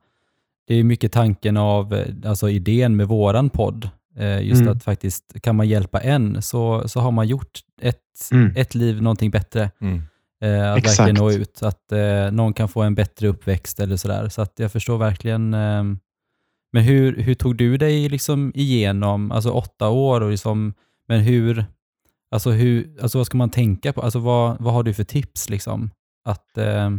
Det är mycket tanken av alltså, idén med våran podd. Eh, just mm. att faktiskt kan man hjälpa en så, så har man gjort ett, mm. ett liv någonting bättre. Mm. Eh, att Exakt. verkligen nå ut, att eh, någon kan få en bättre uppväxt eller sådär. Så att jag förstår verkligen. Eh, men hur, hur tog du dig liksom igenom, alltså åtta år, och liksom, men hur, alltså hur, alltså vad ska man tänka på? Alltså vad, vad har du för tips liksom? Att, eh,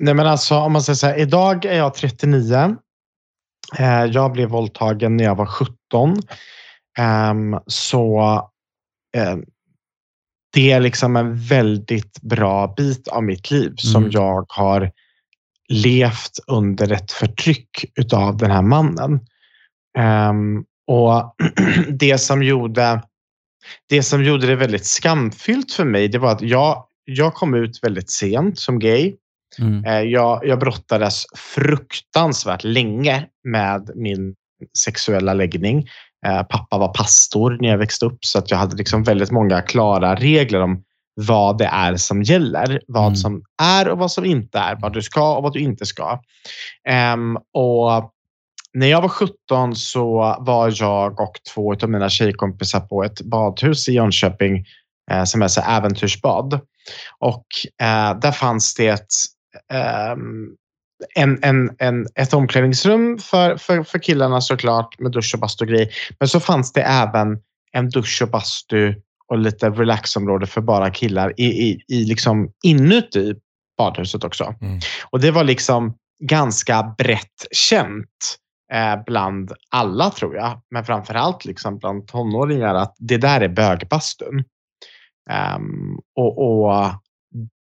Nej men alltså om man säger så här, idag är jag 39. Eh, jag blev våldtagen när jag var 17. Ehm, så eh, det är liksom en väldigt bra bit av mitt liv som mm. jag har levt under ett förtryck utav den här mannen. Um, och det som gjorde det som gjorde det väldigt skamfyllt för mig, det var att jag, jag kom ut väldigt sent som gay. Mm. Eh, jag, jag brottades fruktansvärt länge med min sexuella läggning. Eh, pappa var pastor när jag växte upp så att jag hade liksom väldigt många klara regler om vad det är som gäller. Vad mm. som är och vad som inte är. Vad du ska och vad du inte ska. Um, och när jag var 17 så var jag och två av mina tjejkompisar på ett badhus i Jönköping eh, som heter Äventyrsbad. Och eh, där fanns det en, en, en, ett omklädningsrum för, för, för killarna såklart med dusch och bastu och grej. Men så fanns det även en dusch och bastu och lite relaxområde för bara killar i, i, i liksom inuti badhuset också. Mm. Och det var liksom ganska brett känt eh, bland alla tror jag. Men framför allt liksom bland tonåringar att det där är bögbastun. Um, och, och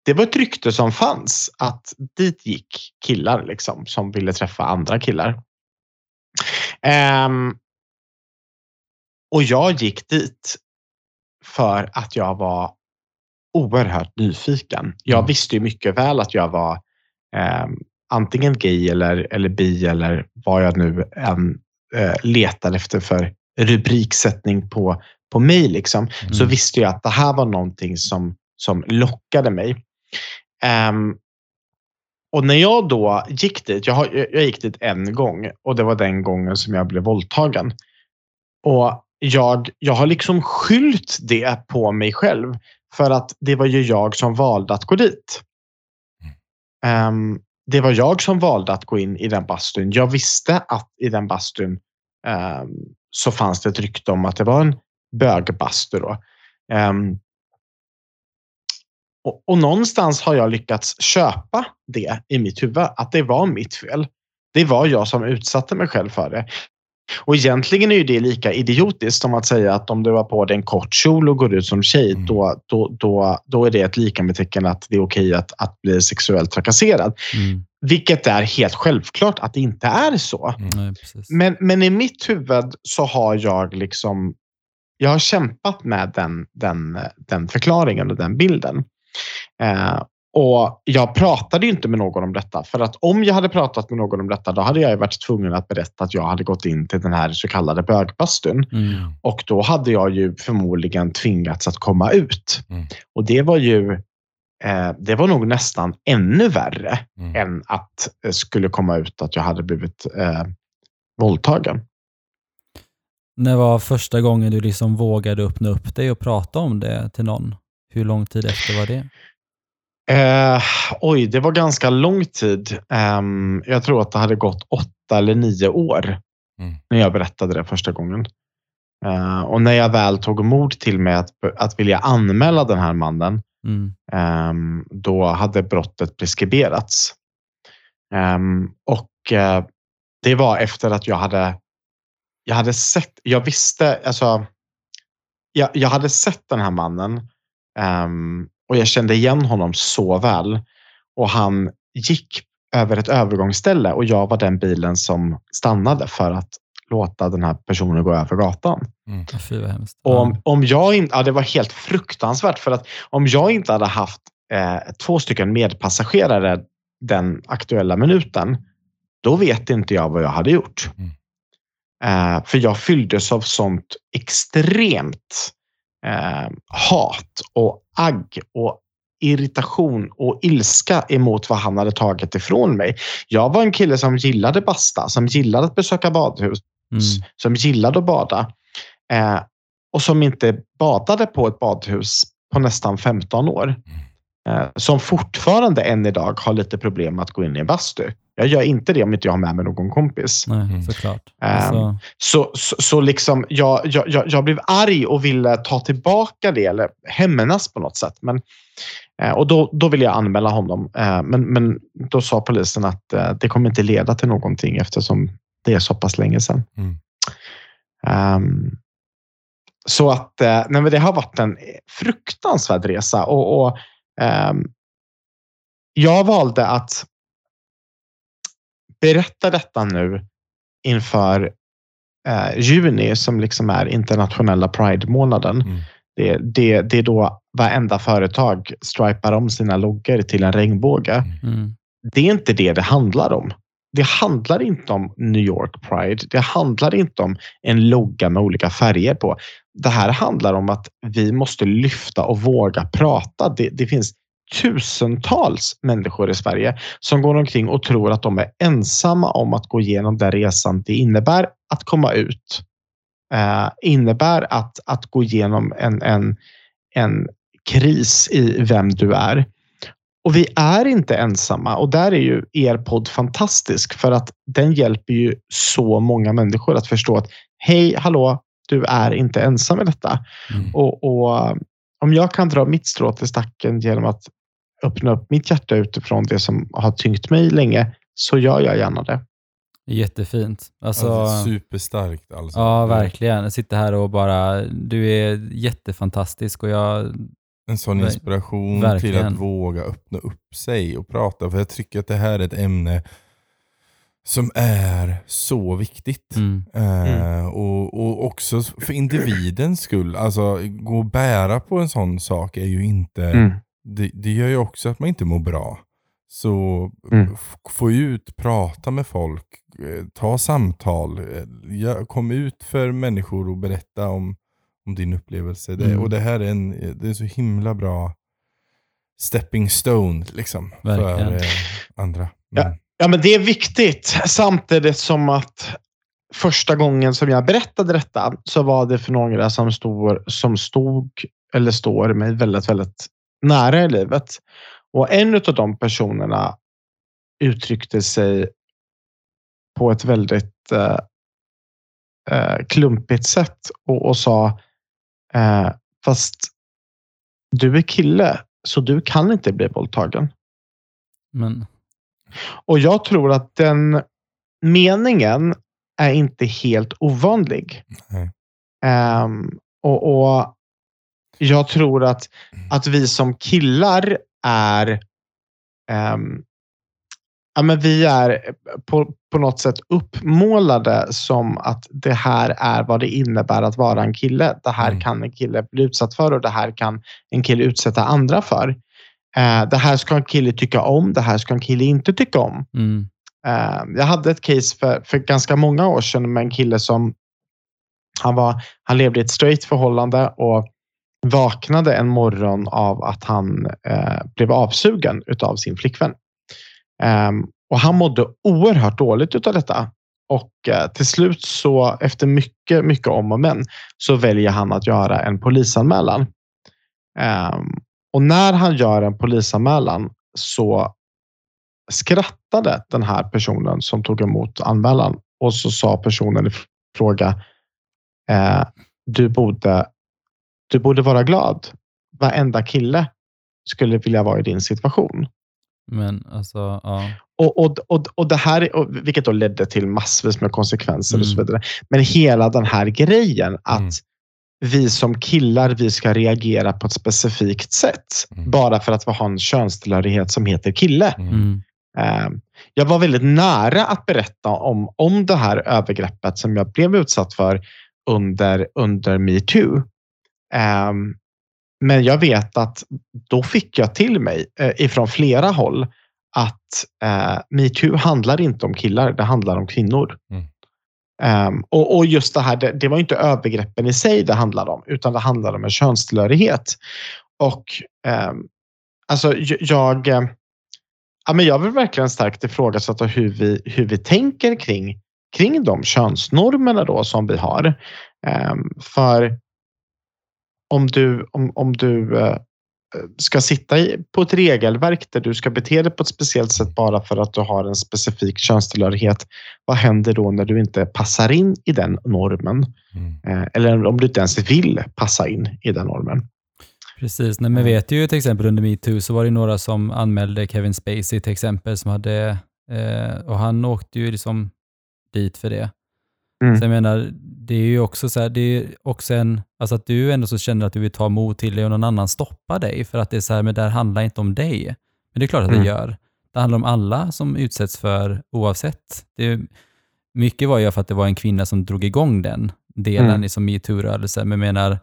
det var ett rykte som fanns att dit gick killar liksom, som ville träffa andra killar. Um, och jag gick dit för att jag var oerhört nyfiken. Jag mm. visste ju mycket väl att jag var eh, antingen gay eller, eller bi eller vad jag nu än eh, letade efter för rubriksättning på, på mig. Liksom, mm. Så visste jag att det här var någonting som, som lockade mig. Um, och när jag då gick dit, jag, jag gick dit en gång och det var den gången som jag blev våldtagen. Och jag, jag har liksom skylt det på mig själv för att det var ju jag som valde att gå dit. Um, det var jag som valde att gå in i den bastun. Jag visste att i den bastun um, så fanns det ett rykte om att det var en bögbastu. Då. Um, och, och, någonstans har jag lyckats köpa det i mitt huvud, att det var mitt fel. Det var jag som utsatte mig själv för det. Och egentligen är ju det lika idiotiskt som att säga att om du har på dig en kort kjol och går ut som tjej, mm. då, då, då, då är det ett lika med tecken att det är okej att, att bli sexuellt trakasserad. Mm. Vilket är helt självklart att det inte är så. Mm. Men, men i mitt huvud så har jag liksom jag har kämpat med den, den, den förklaringen och den bilden. Eh, och jag pratade inte med någon om detta för att om jag hade pratat med någon om detta, då hade jag varit tvungen att berätta att jag hade gått in till den här så kallade bögbastun. Mm. Och då hade jag ju förmodligen tvingats att komma ut. Mm. Och det var ju eh, det var nog nästan ännu värre mm. än att det skulle komma ut att jag hade blivit eh, våldtagen. När var första gången du liksom vågade öppna upp dig och prata om det till någon? Hur lång tid efter var det? Eh, oj, det var ganska lång tid. Eh, jag tror att det hade gått åtta eller nio år mm. när jag berättade det första gången. Eh, och när jag väl tog mod till mig att, att vilja anmäla den här mannen, mm. eh, då hade brottet preskriberats. Ehm, och eh, det var efter att jag hade, jag hade sett, jag visste, alltså, jag, jag hade sett den här mannen um, och jag kände igen honom så väl. Och han gick över ett övergångsställe och jag var den bilen som stannade för att låta den här personen gå över gatan. Mm. Fy, och om, om jag inte, ja, det var helt fruktansvärt för att om jag inte hade haft eh, två stycken medpassagerare den aktuella minuten, då vet inte jag vad jag hade gjort. Mm. Eh, för jag fylldes av sånt extremt eh, hat och agg och irritation och ilska emot vad han hade tagit ifrån mig. Jag var en kille som gillade basta, som gillade att besöka badhus, Mm. som gillade att bada eh, och som inte badade på ett badhus på nästan 15 år. Eh, som fortfarande än idag har lite problem att gå in i en bastu. Jag gör inte det om inte jag har med mig någon kompis. Nej, Mm. såklart. Alltså, Så, så, så liksom, jag, jag, jag, blev arg och ville ta tillbaka det, eller hämnas på något sätt. Men, eh, och då, då ville jag anmäla honom. Eh, men, men då sa polisen att eh, det kommer inte leda till någonting eftersom det är så pass länge sedan. Mm. Ehm, så att nej, men det har varit en fruktansvärd resa. Och, och ehm, jag valde att berätta detta nu inför eh, juni som liksom är internationella Pride-månaden. Mm. Det, det, det är då varenda företag stripar om sina loggor till en regnbåge. mm. Det är inte det det handlar om. Det handlar inte om New York Pride. Det handlar inte om en logga med olika färger på. Det här handlar om att vi måste lyfta och våga prata. Det, det finns tusentals människor i Sverige som går omkring och tror att de är ensamma om att gå igenom den resan det innebär att komma ut. Eh, innebär att, att gå igenom en, en, en kris i vem du är. Och vi är inte ensamma och där är ju er podd fantastisk för att den hjälper ju så många människor att förstå att hej, hallå, du är inte ensam i detta. Mm. Och, och om jag kan dra mitt strå till stacken genom att öppna upp mitt hjärta utifrån det som har tyngt mig länge så gör jag gärna det. Jättefint. Alltså, Alltså, superstarkt alltså. ja, verkligen. Jag sitter här och bara, du är jättefantastisk och jag, En sån inspiration till verkligen. att våga öppna upp sig och prata. För jag tycker att det här är ett ämne som är så viktigt. mm, Eh, och, och också för individens skull. Alltså gå och bära på en sån sak är ju inte, Mm. Det, det gör ju också att man inte mår bra. Så Mm. få ut, prata med folk, eh, ta samtal, eh, kom ut för människor och berätta om, om din upplevelse. Det, Mm. och det här är en, det är så himla bra stepping stone liksom, Verkligen. för eh, andra. Ja. Mm. Ja, men det är viktigt. Samtidigt som att första gången som jag berättade detta så var det för några som stod, som stod eller står mig väldigt, väldigt nära i livet. Och en av de personerna uttryckte sig på ett väldigt eh, eh, klumpigt sätt och, och sa eh, fast du är kille så du kan inte bli våldtagen. men Och jag tror att den meningen är inte helt ovanlig. Nej. Ehm, och, och jag tror att, att vi som killar är ehm, ja, men vi är på, på något sätt uppmålade som att det här är vad det innebär att vara en kille. Det här Mm. kan en kille bli utsatt för och det här kan en kille utsätta andra för. Eh, det här ska en kille tycka om, det här ska en kille inte tycka om. mm, Eh, jag hade ett case för, för ganska många år sedan med en kille som han, var, han levde i ett straight förhållande och vaknade en morgon av att han eh, blev avsugen av sin flickvän. Ehm, och han mådde oerhört dåligt av detta. Och eh, till slut så efter mycket, mycket om och men så väljer han att göra en polisanmälan. Ehm, och när han gör en polisanmälan så skrattade den här personen som tog emot anmälan och så sa personen i fråga eh, du, borde, du borde vara glad. Varenda kille skulle vilja vara i din situation. men alltså, ja. Och, och, och, och det här, och, vilket då ledde till massvis med konsekvenser och så Mm. vidare. Men hela den här grejen att Mm. vi som killar, vi ska reagera på ett specifikt sätt. Mm. Bara för att vi har en könstillhörighet som heter kille. Mm. Mm, Eh, Jag var väldigt nära att berätta om, om det här övergreppet som jag blev utsatt för under, under metoo. Um, men jag vet att då fick jag till mig eh, ifrån flera håll att eh, metoo handlar inte om killar, det handlar om kvinnor. Mm. Um, och, och, just det här, det, det, var inte övergreppen i sig det handlade om, utan det handlade om en könstillhörighet. Och um, alltså jag, ja, men jag vill verkligen starkt ifrågasätta hur vi, hur vi tänker kring, kring de könsnormerna då som vi har. Um, för om du, om, om du uh, ska sitta i, på ett regelverk där du ska bete dig på ett speciellt sätt bara för att du har en specifik könstillhörighet. Vad händer då när du inte passar in i den normen? Mm. Uh, eller om du inte ens vill passa in i den normen. Precis, Nej, men vet ju till exempel under metoo så var det några som anmälde Kevin Spacey till exempel som hade, eh, och han åkte ju liksom dit för det. Mm. Så jag menar, det är ju också så här, det är också en, alltså att du ändå så känner att du vill ta emot till dig och någon annan stoppar dig för att det är så här, men det här handlar inte om dig. Men det är klart att mm. det gör. Det handlar om alla som utsätts för oavsett. Det, mycket var ju för att det var en kvinna som drog igång den delen mm. i som metoo-rörelsen, men menar,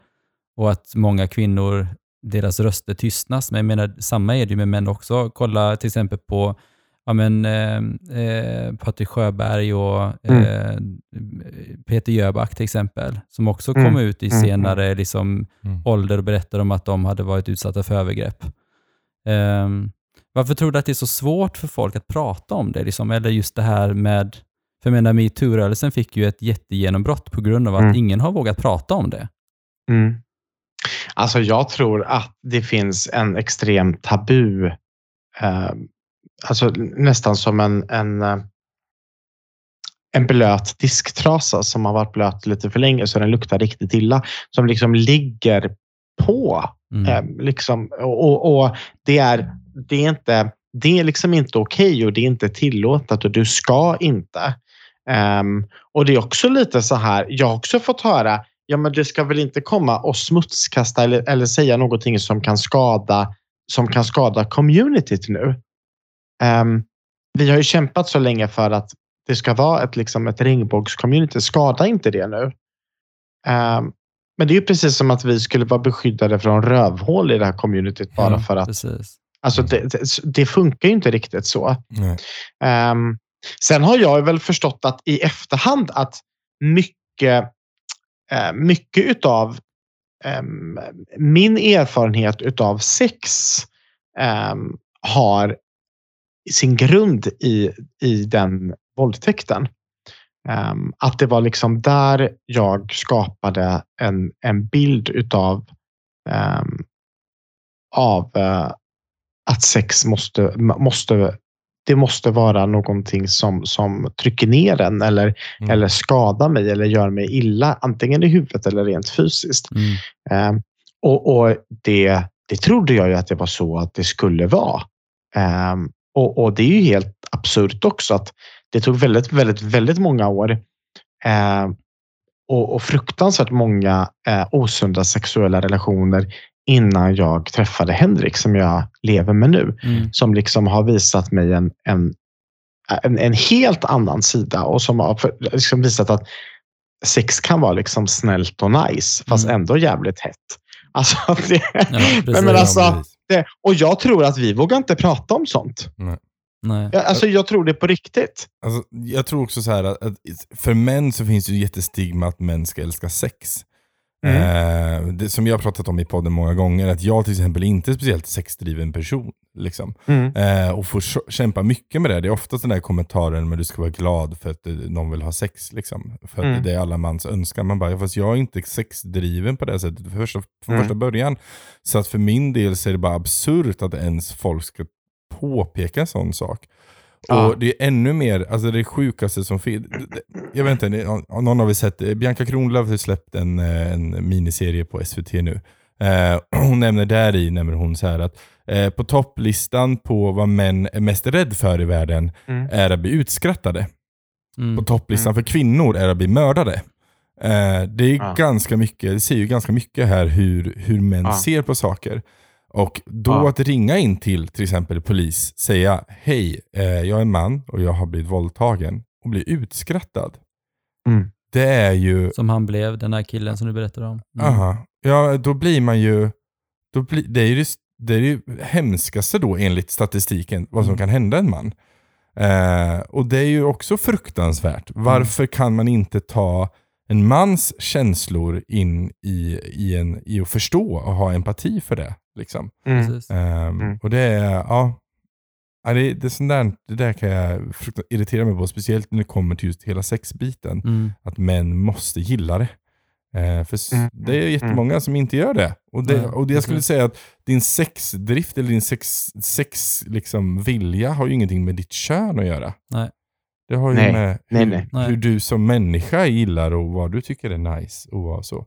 och att många kvinnor deras röster tystnas. Men jag menar, samma är det ju med män också. Kolla till exempel på ja, men, eh, eh Patrik Sjöberg och mm. eh, Peter Jöback till exempel, som också mm. kom ut i mm. senare liksom, mm. ålder och berättade om att de hade varit utsatta för övergrepp. Eh, varför tror du att det är så svårt för folk att prata om det? Liksom? Eller just det här med, för jag menar metoo-rörelsen fick ju ett jättegenombrott på grund av att mm. ingen har vågat prata om det. Mm. Alltså jag tror att det finns en extrem tabu, eh, alltså nästan som en, en, eh, en blöt disktrasa som har varit blöt lite för länge så den luktar riktigt illa. Som liksom ligger på. Mm. Eh, liksom, och, och, det, är, det, är inte, det är liksom inte okej okay och det är inte tillåtet och du ska inte. Um, och det är också lite så här, jag har också fått höra ja men du ska väl inte komma och smutskasta eller, eller säga någonting som kan skada som kan skada communityt nu. Um, vi har ju kämpat så länge för att det ska vara ett, liksom ett regnbågscommunity. Skada inte det nu. Um, men det är ju precis som att vi skulle vara beskyddade från rövhål i det här communityt bara ja, för att precis. Alltså det, det, funkar ju inte riktigt så. Um, sen har jag väl förstått att i efterhand att mycket Eh, mycket utav ehm, min erfarenhet utav sex ehm, har sin grund i, i den våldtäkten. Um, att det var liksom där jag skapade en, en bild utav um, av uh, att sex måste, måste det måste vara någonting som, som trycker ner en eller, mm. eller skadar mig eller gör mig illa, antingen i huvudet eller rent fysiskt. Mm. Um, och, och det, det trodde jag ju att det var så att det skulle vara. Um, och, och, det är ju helt absurt också att det tog väldigt, väldigt, väldigt många år um, och, och fruktansvärt många uh, osunda sexuella relationer innan jag träffade Henrik som jag lever med nu. Mm. Som liksom har visat mig en, en, en, en, helt annan sida och som har liksom visat att sex kan vara liksom snällt och nice fast mm. ändå jävligt hett. Alltså, det, ja, men, men alltså, det, och jag tror att vi vågar inte prata om sånt. Nej. Nej. Jag, alltså, jag tror det på riktigt. Alltså, jag tror också så här att, att för män så finns det ju jättestigma att män ska älska sex. Mm. Eh, det, som jag har pratat om i podden många gånger, att jag till exempel inte är speciellt sexdriven person. Liksom. Mm. Eh, och får kämpa mycket med det. Det är ofta den där kommentaren men du ska vara glad för att någon vill ha sex. Liksom. För mm. det är alla mans önskan. Man bara, fast jag är inte sexdriven på det sättet för första, från mm. första början. Så att för min del så är det bara absurt att ens folk ska påpeka en sån sak. Ja. Och det är ännu mer, alltså det sjukaste som finns. Jag vet inte, någon har vi sett, Bianca Kronlöf har släppt en, eh, en miniserie på SVT nu. Eh, hon nämner där i nämner hon så här att eh, på topplistan på vad män är mest rädd för i världen mm. är att bli utskrattade. Mm. På topplistan mm. för kvinnor är att bli mördade. Eh, det är ja. ganska mycket, det säger ju ganska mycket här hur, hur män ja. ser på saker. Och då ja. att ringa in till till exempel polis, säga hej, eh, jag är man och jag har blivit våldtagen och bli utskrattad. Mm. Det är ju... Som han blev, den här killen som du berättade om. Mm. Aha. Ja, då blir man ju... då blir, det är ju det, det, är ju hemskaste då enligt statistiken, vad som Mm. kan hända en man. Eh, och det är ju också fruktansvärt. Varför kan man inte ta en mans känslor in i, i, en, i att förstå och ha empati för det? Liksom. Mm. Mm. Och det är, ja. det, det, är sånt där, det där kan jag irritera mig på, speciellt när det kommer till just hela sexbiten. Mm. Att män måste gilla det. Eh, för Mm, det är jättemånga som inte gör det. Och, det, och det jag skulle säga att din sexdrift eller din sex, sex liksom, vilja har ju ingenting med ditt kön att göra. Nej. Det har ju Nej, med hur, nej. Nej. hur du som människa gillar och vad du tycker är nice och vad så.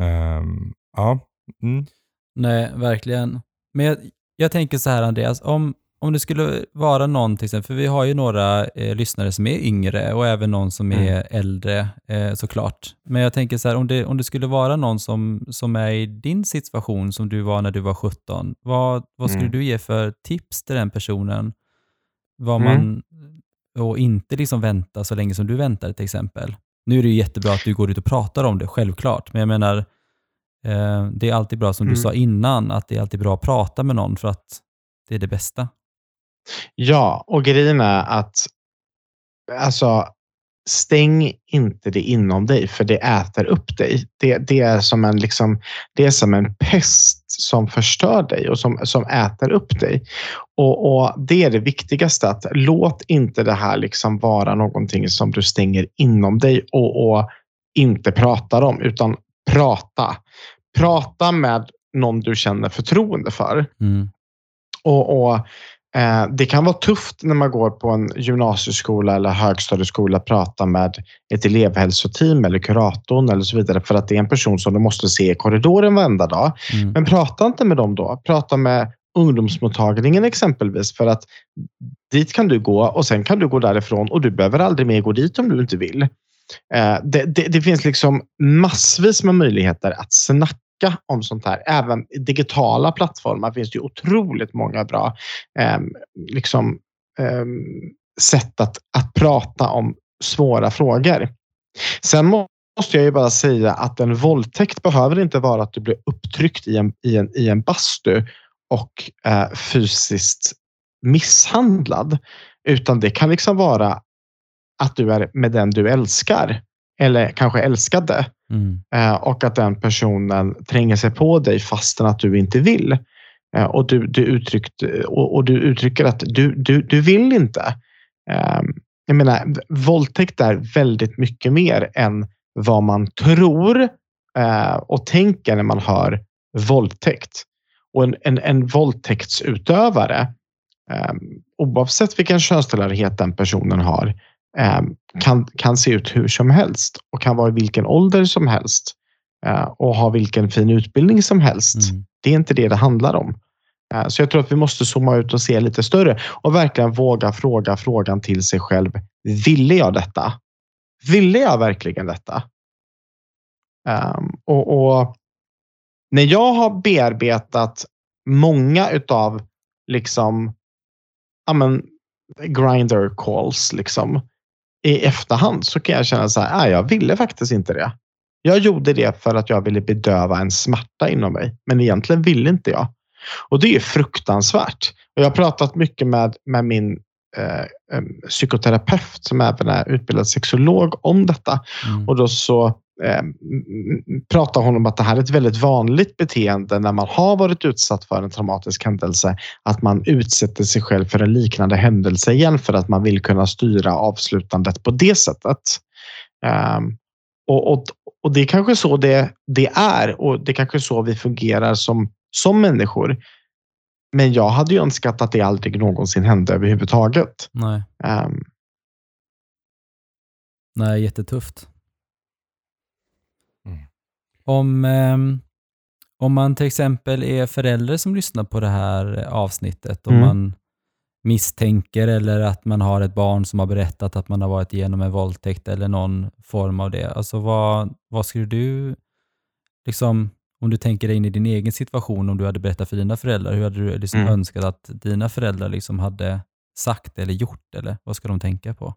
Ehm, ja. Mm. Nej, verkligen. Men jag, jag tänker så här Andreas, om, om det skulle vara någon, till exempel, för vi har ju några eh, lyssnare som är yngre och även någon som är Mm. äldre eh, såklart. Men jag tänker så här, om det, om det skulle vara någon som, som är i din situation som du var när du var 17, vad, vad skulle Mm. du ge för tips till den personen? Vad Mm. man, och inte liksom vänta så länge som du väntade till exempel. Nu är det ju jättebra att du går ut och pratar om det, självklart. Men jag menar, eh, det är alltid bra som du Mm. sa innan, att det är alltid bra att prata med någon för att det är det bästa. Ja, och grejen är att alltså, stäng inte det inom dig för det äter upp dig. Det, det, är, som en, liksom, det är som en pest som förstör dig och som, som äter upp dig. Och, och Det är det viktigaste, att låt inte det här liksom vara någonting som du stänger inom dig och, och inte pratar om, utan prata. Prata med någon du känner förtroende för. Mm. Och, och eh, Det kan vara tufft när man går på en gymnasieskola eller högstadieskola att prata med ett elevhälsoteam eller kuratorn eller så vidare för att det är en person som du måste se i korridoren varenda dag. Mm. Men prata inte med dem då. Prata med ungdomsmottagningen exempelvis för att dit kan du gå och sen kan du gå därifrån och du behöver aldrig mer gå dit om du inte vill. Eh, det, det, det finns liksom massvis med möjligheter att snacka om sånt här. Även digitala plattformar finns det ju otroligt många bra eh, liksom, eh, sätt att, att prata om svåra frågor. Sen måste jag ju bara säga att en våldtäkt behöver inte vara att du blir upptryckt i en, i en, i en bastu och eh, fysiskt misshandlad. Utan det kan liksom vara att du är med den du älskar eller kanske älskade Mm. eh, och att den personen tränger sig på dig fastän att du inte vill. Eh, och, du, du uttryckt, och, och du uttrycker att du, du, du vill inte. Eh, jag menar, våldtäkt är väldigt mycket mer än vad man tror och tänker när man hör våldtäkt. Och en, en, en våldtäktsutövare, oavsett vilken könstillhörighet den personen har, kan, kan se ut hur som helst och kan vara i vilken ålder som helst eh, och ha vilken fin utbildning som helst. Mm. Det är inte det det handlar om. Eh, Så jag tror att vi måste zooma ut och se lite större och verkligen våga fråga frågan till sig själv. Ville jag detta? Ville jag verkligen detta? Ehm, och, och när jag har bearbetat många utav liksom, ja men, grinder calls liksom, i efterhand så kan jag känna så här, "Nej, jag ville faktiskt inte det. Jag gjorde det för att jag ville bedöva en smärta inom mig, men egentligen ville inte jag. Och det är fruktansvärt. Och jag har pratat mycket med, med min eh, psykoterapeut som även är utbildad sexolog om detta. Mm. Och då så eh, pratar hon om att det här är ett väldigt vanligt beteende när man har varit utsatt för en traumatisk händelse. Att man utsätter sig själv för en liknande händelse igen för att man vill kunna styra avslutandet på det sättet. Ehm, och, och, och det är kanske så det, det är och det är kanske så vi fungerar som, som människor. Men jag hade ju önskat att det aldrig någonsin hände överhuvudtaget. Nej. Ehm, Nej, jättetufft. Om, ehm, om man till exempel är förälder som lyssnar på det här avsnittet och Mm. man misstänker eller att man har ett barn som har berättat att man har varit igenom en våldtäkt eller någon form av det. Alltså vad, vad skulle du, liksom, om du tänker dig in i din egen situation, om du hade berättat för dina föräldrar, hur hade du liksom Mm. önskat att dina föräldrar liksom hade sagt eller gjort? Eller vad ska de tänka på?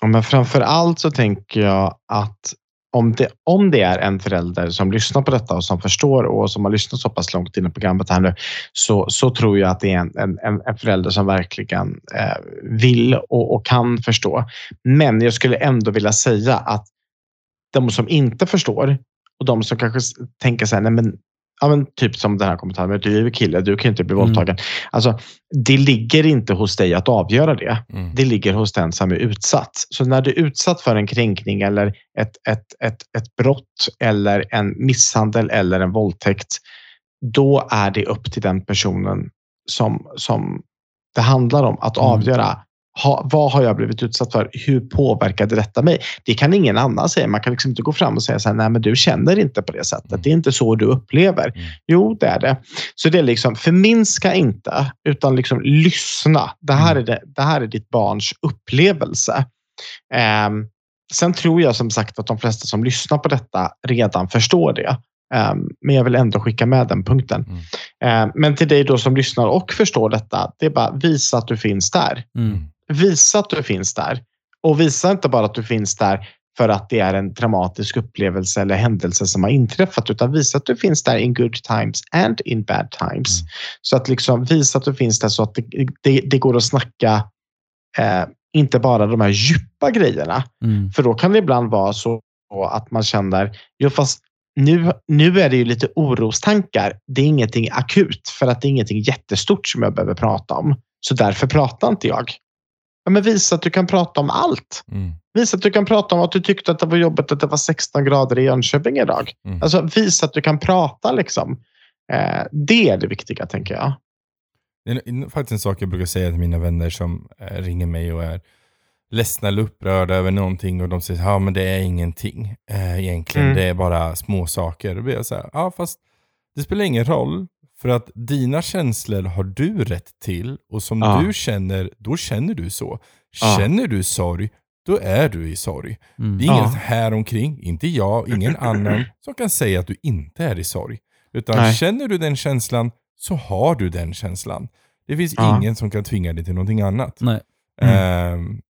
Ja, men framför allt så tänker jag att om det, om det är en förälder som lyssnar på detta och som förstår och som har lyssnat så pass långt in i programmet här nu, så, så tror jag att det är en, en, en förälder som verkligen eh, vill och, och kan förstå. Men jag skulle ändå vilja säga att de som inte förstår och de som kanske tänker så här, nej men ja, men typ som den här kommentaren, men du är kille, du kan inte bli Mm. våldtagen. Alltså, det ligger inte hos dig att avgöra det. Mm. Det ligger hos den som är utsatt. Så när du är utsatt för en kränkning eller ett, ett, ett, ett brott eller en misshandel eller en våldtäkt, då är det upp till den personen som, som det handlar om att Mm. Ha, vad har jag blivit utsatt för? Hur påverkade detta mig? Det kan ingen annan säga. Man kan liksom inte gå fram och säga så här, nej men du känner inte på det sättet. Mm. Det är inte så du upplever. Mm. Jo, det är det. Så det är liksom, förminska inte, utan liksom lyssna. Det här, Mm. är, det, det här är ditt barns upplevelse. Ehm, sen tror jag som sagt att de flesta som lyssnar på detta redan förstår det. Ehm, men jag vill ändå skicka med den punkten. Mm. Ehm, men till dig då som lyssnar och förstår detta, det är bara visa att du finns där. Mm. Visa att du finns där. Och visa inte bara att du finns där för att det är en dramatisk upplevelse eller händelse som har inträffat, utan visa att du finns där in good times and in bad times. Mm. Så att liksom visa att du finns där så att det, det, det går att snacka eh, inte bara de här djupa grejerna. Mm. För då kan det ibland vara så att man känner, jo fast nu, nu är det ju lite orostankar. Det är ingenting akut för att det är ingenting jättestort som jag behöver prata om. Så därför pratar inte jag. Ja, men visa att du kan prata om allt. Mm. Visa att du kan prata om att du tyckte att det var jobbigt att det var 16 grader i Jönköping idag. Mm. Alltså visa att du kan prata liksom. Eh, det är det viktiga tänker jag. Det är faktiskt en sak jag brukar säga till mina vänner som eh, ringer mig och är ledsna eller upprörda över någonting och de säger ja men det är ingenting eh, egentligen, Mm. det är bara små saker. Då blir jag så här, ja fast det spelar ingen roll för att dina känslor har du rätt till och som Ja. du känner, då känner du så. Ja. Känner du sorg, då är du i sorg. Mm. Det är ingen Ja. här omkring, inte jag, ingen annan som kan säga att du inte är i sorg. Utan Nej. känner du den känslan så har du den känslan. Det finns Ja. ingen som kan tvinga dig till någonting annat. Nej. Ehm,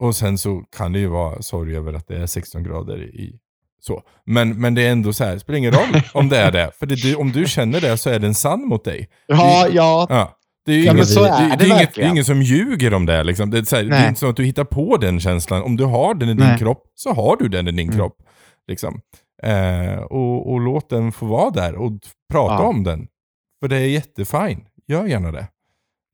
och sen så kan det ju vara sorg över att det är 16 grader i så. Men, men det är ändå så här, det spelar ingen roll om det är det. För det, du, om du känner det så är den sann mot dig. Ja, ja, Ja. Det är ju Ja, ingen, så är det, det inget, det är ingen som ljuger om det. Liksom. Det, är så här, det är inte så att du hittar på den känslan. Om du har den i din Nej. kropp, så har du den i din Mm. kropp. Liksom. Eh, och, och låt den få vara där och prata Ja. om den. För det är jättefine. Gör gärna det.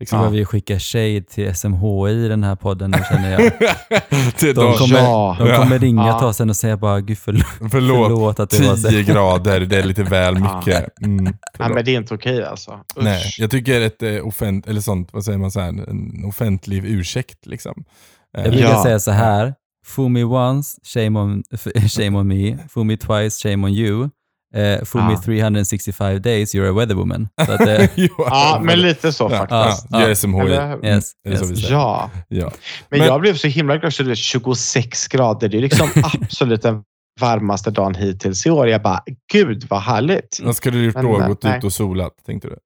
Liksom. behöver vi skicka shade till SMHI i den här podden nu känner jag. De kommer, Ja. de kommer ringa Ja. oss sen och säga bara gud förlåt, förlåt, förlåt att det var så. 10 grader, det är lite väl Ja. mycket. Mm, ja, förlåt. men det är inte okej alltså. Usch. Nej, jag tycker ett eh, offent, eller sånt, vad säger man så här, en offentlig ursäkt liksom. Eh, Jag brukar Ja. säga så här. Fool me once, shame on, shame on me. Fool me twice, shame on you. Uh, fool me Ja. 365 days, you're a weatherwoman. Så att, eh, Ja, men lite så ja, faktiskt. Ja, är SMHI. Eller- Mm, Yes, yes. Ja, Ja. men, Men- jag blev så himla glad. Så det är 26 grader. Det är liksom absolut den varmaste dagen hittills i år. Jag bara, gud vad härligt. Vad skulle du gjort då? Gått ut och solat, tänkte du?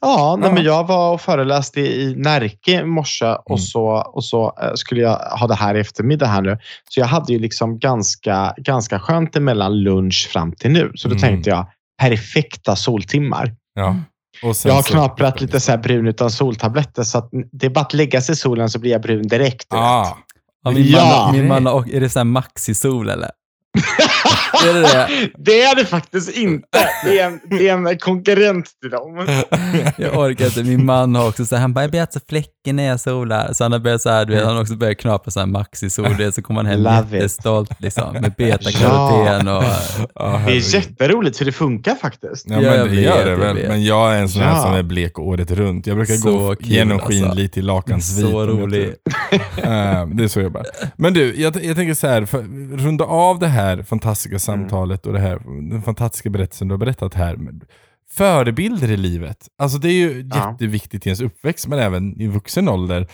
Ja, nej, men jag var och föreläste i Närke i morse Mm. och så, och så eh, skulle jag ha det här i eftermiddag här nu. Så jag hade ju liksom ganska, ganska skönt emellan lunch fram till nu. Så då Mm. tänkte jag, perfekta soltimmar. Ja. Och sen Jag har så- knaprat lite så här brun utan soltabletter så att det är bara att lägga sig i solen så blir jag brun direkt. Ah, ja, min Ja. man, min man och, är det så här maxi-sol eller? Är det det? Det är det faktiskt inte. Det är en, det är en konkurrent till dem. Jag orkar inte. Min man har också så här, han bara, jag blir alltså fläcken när jag solar. Så han har börjat så här, du vet, han har också börjat knapra så här maxi-sol, du vet, så kommer han hem Love it. jättestolt liksom, med betakaroten och... ah, Det är jätteroligt för det funkar faktiskt. Ja, Ja, men jag det gör det väl. Men jag är en sån här Ja. som är blek året runt. Jag brukar Så gå kul, genomskinligt i lakansvit. Så rolig. Eh, det är så jag bara. Men du, jag, jag tänker så här, för, runda av det här fantastiska samtalet och det här, den fantastiska berättelsen du har berättat här. Förebilder i livet. Alltså det är ju Ja. jätteviktigt i ens uppväxt, men även i vuxen ålder.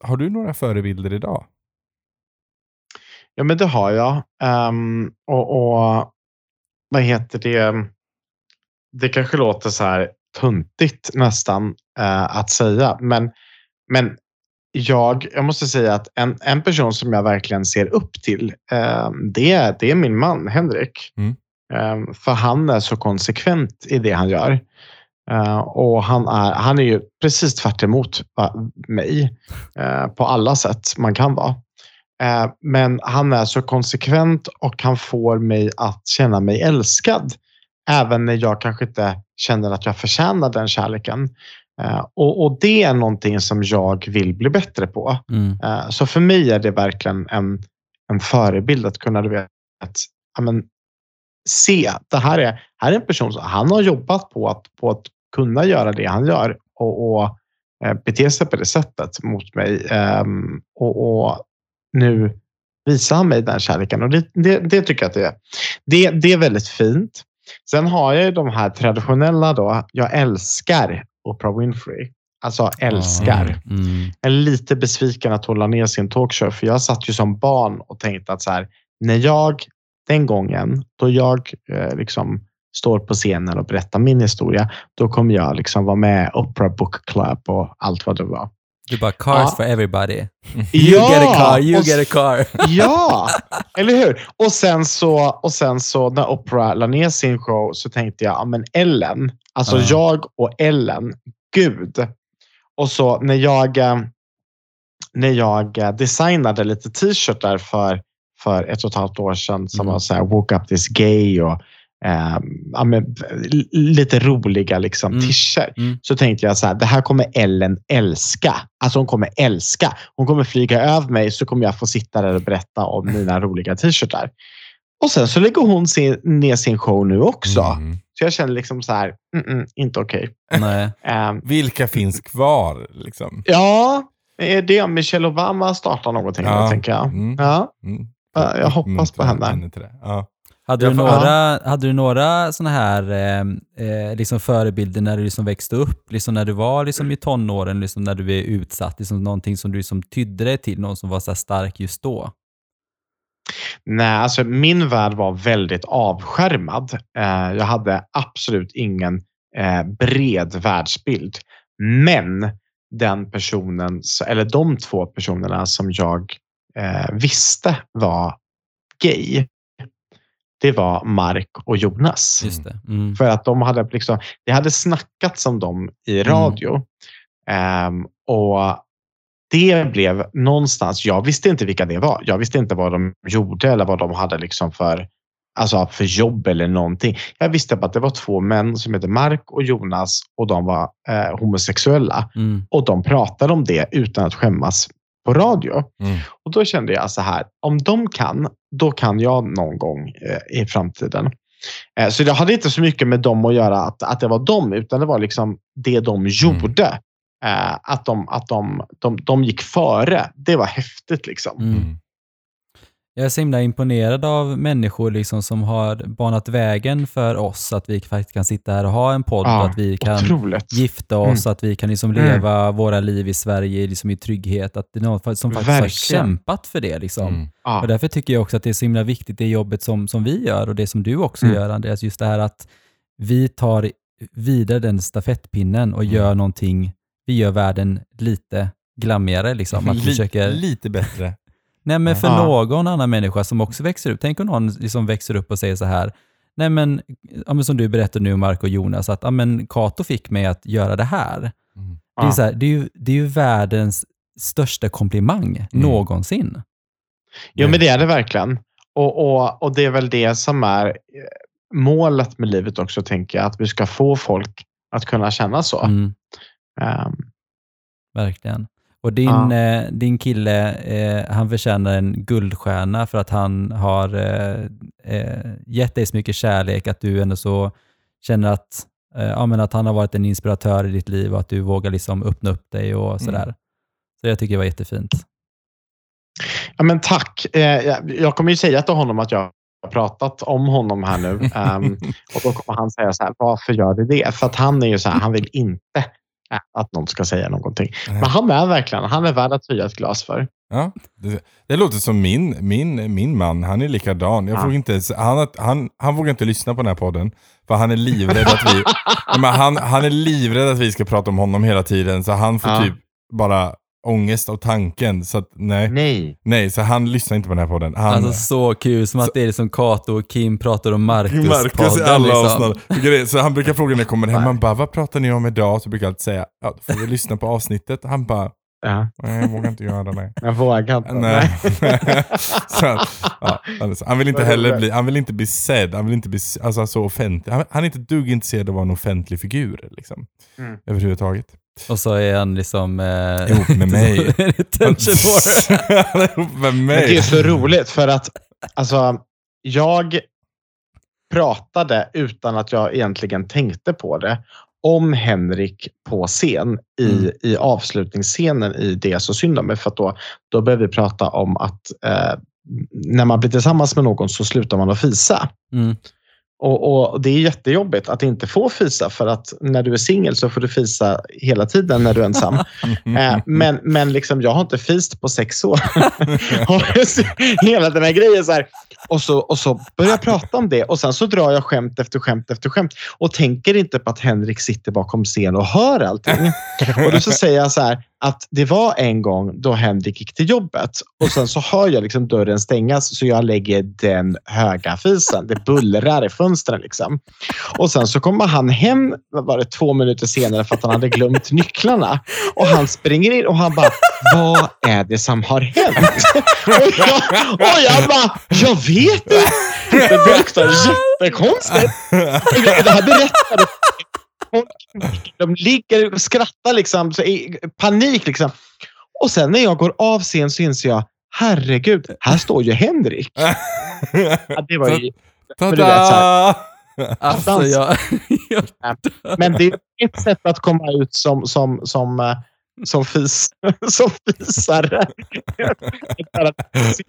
Har du några förebilder idag? Ja, men det har jag. Ehm, och, och vad heter det? Det kanske låter så här tuntigt nästan eh, att säga, men, men jag, jag måste säga att en, en person som jag verkligen ser upp till, eh, det, det är min man Henrik. Mm. Eh, för han är så konsekvent i det han gör. Eh, och han är, han är ju precis tvärt emot mig eh, på alla sätt man kan vara. Eh, men han är så konsekvent och han får mig att känna mig älskad. Även när jag kanske inte känner att jag förtjänar den kärleken. Eh, och, och det är någonting som jag vill bli bättre på. Mm. Eh, Så för mig är det verkligen en, en förebild att kunna du vet, ja, men, se att det här är, här är en person som han har jobbat på att, på att kunna göra det han gör och, och eh, bete sig på det sättet mot mig. Ehm, och, och nu visar han mig den kärleken och det, det, det tycker jag att det är. Det, det är väldigt fint. Sen har jag ju de här traditionella då. Jag älskar Oprah Winfrey. Alltså älskar. Mm. Jag är lite besviken att hon la ner sin talkshow för jag satt ju som barn och tänkte att så här, när jag den gången då jag eh, liksom står på scenen och berättar min historia, då kommer jag liksom vara med Oprah Book Club och allt vad det var. Du bara, cars Ja. for everybody. You Ja! get a car, you get a car. Ja, eller hur? Och sen så, och sen så när Oprah la ner sin show så tänkte jag, ja men Ellen, alltså Ja. jag och Ellen, gud. Och så när jag, eh, när jag eh, designade lite t-shirtar för, för ett och ett halvt år sedan som Mm. var så här, woke up this gay och eh, ja, men, lite roliga liksom, Mm. t-shirts. Mm. Så tänkte jag så här, det här kommer Ellen älska. Alltså hon kommer älska. Hon kommer flyga över mig så kommer jag få sitta där och berätta om mina roliga t-shirtar. Och sen så lägger hon sin, ner sin show nu också. Mm. Så jag känner liksom så här, mm, mm, inte okej. Nej. Ehm, Vilka finns kvar? Liksom? ja, är det om Michelle Obama startar någonting Ja. då, tänker jag. Mm. Ja, Mm. Ja, jag hoppas på henne. till det. Ja. Hade du, några, hade du några såna här eh, eh, liksom förebilder när du liksom växte upp? Liksom när du var liksom i tonåren, liksom när du är utsatt? Liksom någonting som du liksom tydde dig till, någon som var så stark just då? Nej, alltså min värld var väldigt avskärmad. Eh, jag hade absolut ingen eh, bred världsbild. Men den personen, eller de två personerna som jag eh, visste var gay, det var Mark och Jonas. Mm. För att de hade liksom, det hade snackats om dem i radio. Ehm, och det blev någonstans, jag visste inte vilka det var. Jag visste inte vad de gjorde eller vad de hade liksom för, alltså för jobb eller någonting. Jag visste bara att det var två män som heter Mark och Jonas och de var eh, homosexuella. Mm. Och de pratade om det utan att skämmas på radio. Mm. Och då kände jag så här, om de kan, då kan jag någon gång eh, i framtiden. Eh, så det hade inte så mycket med dem att göra, att, att det var dem, utan det var liksom det de gjorde. Eh, att de, att de, de, de gick före. Det var häftigt liksom. Mm. Mm. Jag är så himla imponerad av människor liksom som har banat vägen för oss, att vi faktiskt kan sitta här och ha en podd, Ja, och att vi kan Otroligt. gifta oss, att vi kan liksom Mm. leva våra liv i Sverige liksom i trygghet. Att det är någon som faktiskt har Verkligen. kämpat för det. Liksom. Mm. Ja. Och därför tycker jag också att det är så himla viktigt, det jobbet som, som vi gör och det som du också Mm. gör Andreas, just det här att vi tar vidare den stafettpinnen och Mm. gör någonting, vi gör världen lite glammigare. Liksom. Att vi försöker, Lite bättre. nej men för Ja. någon annan människa som också växer upp, tänk om någon liksom växer upp och säger så här, nej men, ja, men som du berättade nu Mark och Jonas, att ja, men Kato fick mig att göra det här. Mm. Det är, så här, det, är ju, det är ju världens största komplimang Mm. någonsin. Jo, men det är det verkligen. Och, och, och det är väl det som är eh, målet med livet också, tänker jag. Att vi ska få folk att kunna känna så. Mm. Ehm, Verkligen. Och din, Ja. eh, din kille, eh, han förtjänar en guldstjärna för att han har eh, eh, gett dig så mycket kärlek, att du ändå så känner att, eh, ja, men att han har varit en inspiratör i ditt liv och att du vågar liksom öppna upp dig och sådär. Så jag tycker det var jättefint. Ja, men tack. Eh, jag- jag kommer ju säga till honom att jag har pratat om honom här nu. Ehm, och då kommer han säga så här, varför gör du det? För att han är ju så här, han vill inte att någon ska säga någonting. Men han är verkligen, han är värd att höja ett glas för. Ja, det, det låter som min, min, min man. Han är likadan. Jag Ja. vågar inte, han, han, han vågar inte lyssna på den här podden. För han är livrädd att vi, men han, han är livrädd att vi ska prata om honom hela tiden. Så han får Ja. typ bara ångest av tanken. Så att, nej. Nej. nej, så han lyssnar inte på den här podden. Han, Alltså så kul, som att det är som Kato och Kim pratar om Marcus-podden. Marcus i alla liksom. avsnitt. Så han brukar fråga när jag kommer hem, han bara, vad pratar ni om idag? Så brukar jag alltid säga, ja, då får vi lyssna på avsnittet. Han bara, Ja, nej, jag vågar inte göra det. jag vågar inte. Nej. så, ja, alltså, han vill inte heller bli, han vill inte bli sedd, han vill inte bli alltså, så offentlig. Han, han är inte dugg intresserad av att vara en offentlig figur. Liksom, Mm. Överhuvudtaget. Och så är han liksom... Eh, Ihop med mig. Han är ihop med Men det är mig. så roligt för att alltså, jag pratade utan att jag egentligen tänkte på det om Henrik på scen i, Mm. i avslutningsscenen i Det är så synd om mig. För att då, då började vi prata om att eh, när man blir tillsammans med någon så slutar man att fisa. Mm. Och, och Det är jättejobbigt att inte få fisa för att när du är singel så får du fisa hela tiden när du är ensam. Eh, men men liksom, jag har inte fist på sex år. Hela den här grejen. Så här. Och, så, och så börjar jag prata om det och sen så drar jag skämt efter skämt efter skämt och tänker inte på att Henrik sitter bakom scen och hör allting. Och då så säger jag så här att det var en gång då Henrik gick till jobbet och sen så hör jag liksom dörren stängas så jag lägger den höga fisen. Det bullrar i fönstren liksom. Och sen så kommer han hem, var det, två minuter senare för att han hade glömt nycklarna. Och han springer in och han bara, vad är det som har hänt? Och jag, och jag bara, jag vet inte. Det luktar jättekonstigt. Det här berättade de ligger och skrattar liksom, så i panik. Liksom. Och sen när jag går av scen så inser jag, herregud, här står ju Henrik. Ja, det var ju, men du vet, så här, Tada! Alltså jag... jag men det är ett sätt att komma ut som, som, som, eh, som, fis, som fisare. Det är fantastiskt.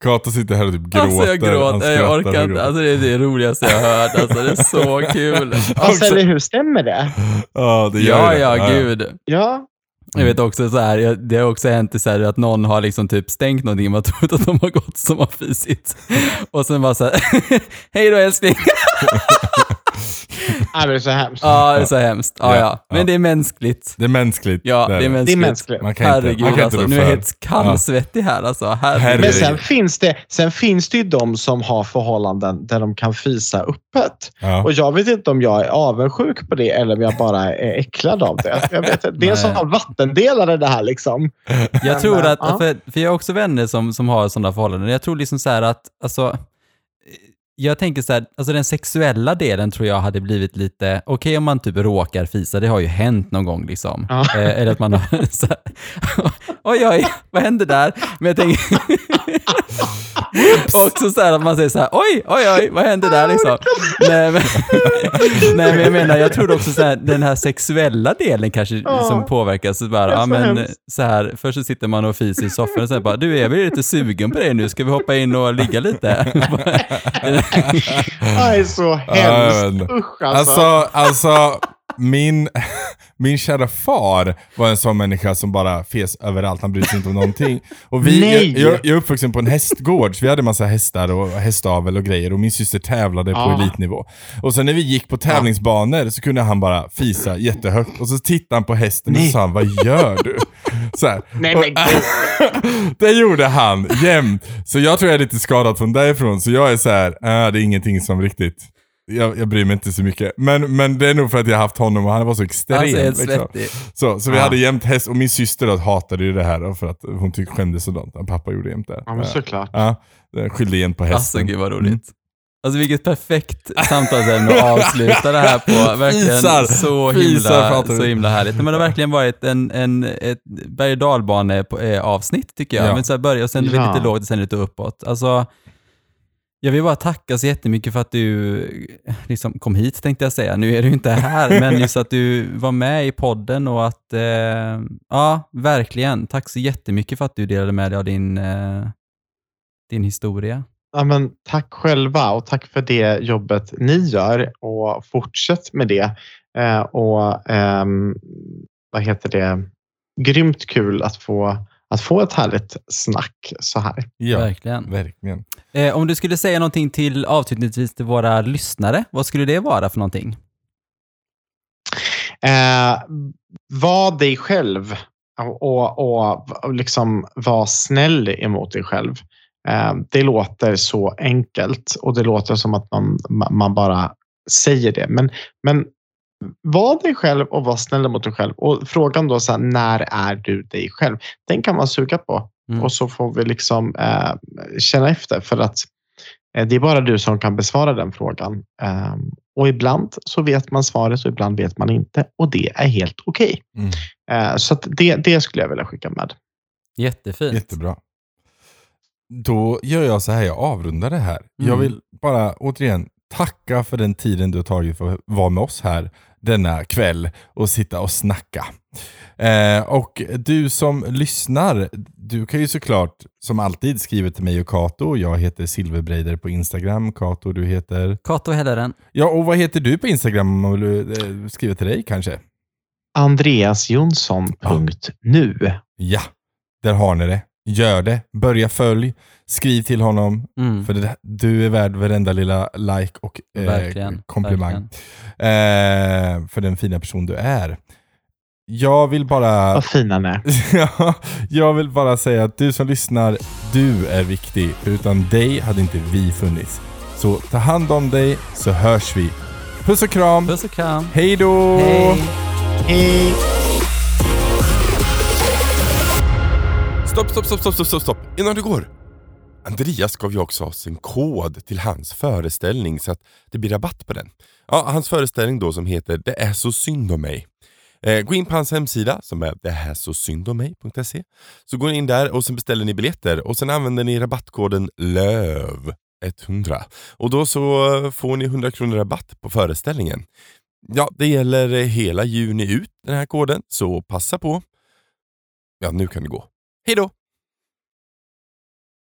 Kato sitter här och typ gråter. Alltså jag gråter, jag orkar inte. Alltså det är det roligaste jag har hört. Alltså det är så kul. Alltså, eller hur? Stämmer det? Ja, det gör Ja, det. ja, gud. Ja. Jag vet också så här, det har också hänt så här, att någon har liksom typ stängt någonting och man trott att de har gått som har fisit. Och sen bara så här, hej då älskling. Ja, det är så hemskt. Ja, det är så hemskt. Ja, Ja. Men det är mänskligt. Det är mänskligt. Ja, det är Det är mänskligt. mänskligt. Man kan inte, Herregud man kan alltså, inte nu rå är jag helt kallsvettig här alltså. Herregud. Men sen finns, det, sen finns det ju de som har förhållanden där de kan fisa öppet. Ja. Och jag vet inte om jag är avundsjuk på det eller om jag bara är äcklad av det. Jag vet, inte. det är en Nej. sån vattendelare det här. Liksom. Jag tror att, Ja. för, för jag har också vänner som, som har sådana förhållanden. Jag tror liksom så här att, alltså, jag tänker så här, alltså den sexuella delen tror jag hade blivit lite, okej om man typ råkar fisa, det har ju hänt någon gång liksom. Ja. Eh, eller att man har så här, oj oj, vad hände där? Men jag tänker, också så här att man säger så här, oj oj oj, vad hände där liksom? Nej men, nej, men jag menar, jag tror också så här, den här sexuella delen kanske Ja. som påverkas. Så bara, Det är ja men hemskt. så här, först så sitter man och fiser i soffan och sen bara, du jag blir lite sugen på dig nu, ska vi hoppa in och ligga lite? Det är så hemskt. Usch alltså. Alltså, alltså min, min kära far var en sån människa som bara fes överallt, han brydde sig inte om någonting. Och vi, Nej! jag, jag, jag är uppvuxen på en hästgård, så vi hade massa hästar och hästavel och grejer och min syster tävlade på Ja. elitnivå. Och sen när vi gick på tävlingsbanor så kunde han bara fisa jättehögt och så tittade han på hästen och Nej. så sa han, vad gör du? Så här. Nej, men gud. det gjorde han jämt. Så jag tror jag är lite skadad från därifrån. Så jag är så här, äh, det är ingenting som riktigt, jag, jag bryr mig inte så mycket. Men, men det är nog för att jag har haft honom och han var så extrem. Alltså helt liksom. Så, så vi hade jämt häst, och min syster då hatade ju det här då, för att hon tyckte skämdes sådant. Pappa gjorde jämt det. Ja, men såklart. Ja, skyllde igen på hästen. Alltså gud vad roligt. Mm. Alltså vilket perfekt samtalsämne att avsluta det här på. Verkligen Fisar. så Fisar himla, vi. så himla härligt. Men det har verkligen varit en, en, ett berg och dalbane på- eh, avsnitt tycker jag. Ja. Men så här börja och sen Ja. lite lågt och sen lite uppåt. Alltså, jag vill bara tacka så jättemycket för att du liksom kom hit tänkte jag säga. Nu är du inte här, men just att du var med i podden och att, eh, ja, verkligen. Tack så jättemycket för att du delade med dig av din, eh, din historia. Ja, men tack själva och tack för det jobbet ni gör och fortsätt med det. Eh, och ehm, vad heter det? Grymt kul att få, att få ett härligt snack så här. Ja, Verkligen. verkligen. Eh, om du skulle säga någonting till avslutningsvis till våra lyssnare, vad skulle det vara för någonting? Eh, var dig själv och, och, och liksom var snäll emot dig själv. Eh, det låter så enkelt och det låter som att man, man bara säger det. Men, men var dig själv och var snäll mot dig själv. Och frågan då, så här, när är du dig själv? Den kan man suga på Mm. och så får vi liksom eh, känna efter för att eh, det är bara du som kan besvara den frågan. Eh, och ibland så vet man svaret och ibland vet man inte och det är helt okej. Mm. Eh, så att det, det skulle jag vilja skicka med. Jättefint. Jättebra. Då gör jag så här, jag avrundar det här. Jag Mm. vill bara återigen tacka för den tiden du har tagit för att vara med oss här denna kväll och sitta och snacka. Eh, och du som lyssnar, du kan ju såklart som alltid skriva till mig och Kato. Jag heter Silverbreider på Instagram. Kato, du heter... Kato Helleren. Ja, och vad heter du på Instagram om man vill eh, skriva till dig kanske? Andreasjonsson.nu. Ja, där har ni det. Gör det. Börja följ. Skriv till honom. Mm. För det, du är värd varenda lilla like och eh, Verkligen, komplimang. verkligen. Eh, för den fina person du är. Jag vill bara... Vad fina ni är. Ja, jag vill bara säga att du som lyssnar, du är viktig. För utan dig hade inte vi funnits. Så ta hand om dig så hörs vi. Puss och kram. Puss och kram. Hej då! Hej. Hej! Stopp, stopp, stopp, stopp, stopp, stopp. Innan du går. Andreas gav ju också oss en kod till hans föreställning så att det blir rabatt på den. Ja, hans föreställning då som heter Det är så synd om mig. Eh, gå in på hans hemsida som är dethärsosyndommig.se så går ni in där och sen beställer ni biljetter och sen använder ni rabattkoden LÖV100 och då så får ni 100 kronor rabatt på föreställningen. Ja, det gäller hela juni ut den här koden så passa på. Ja, nu kan det gå. Hej då!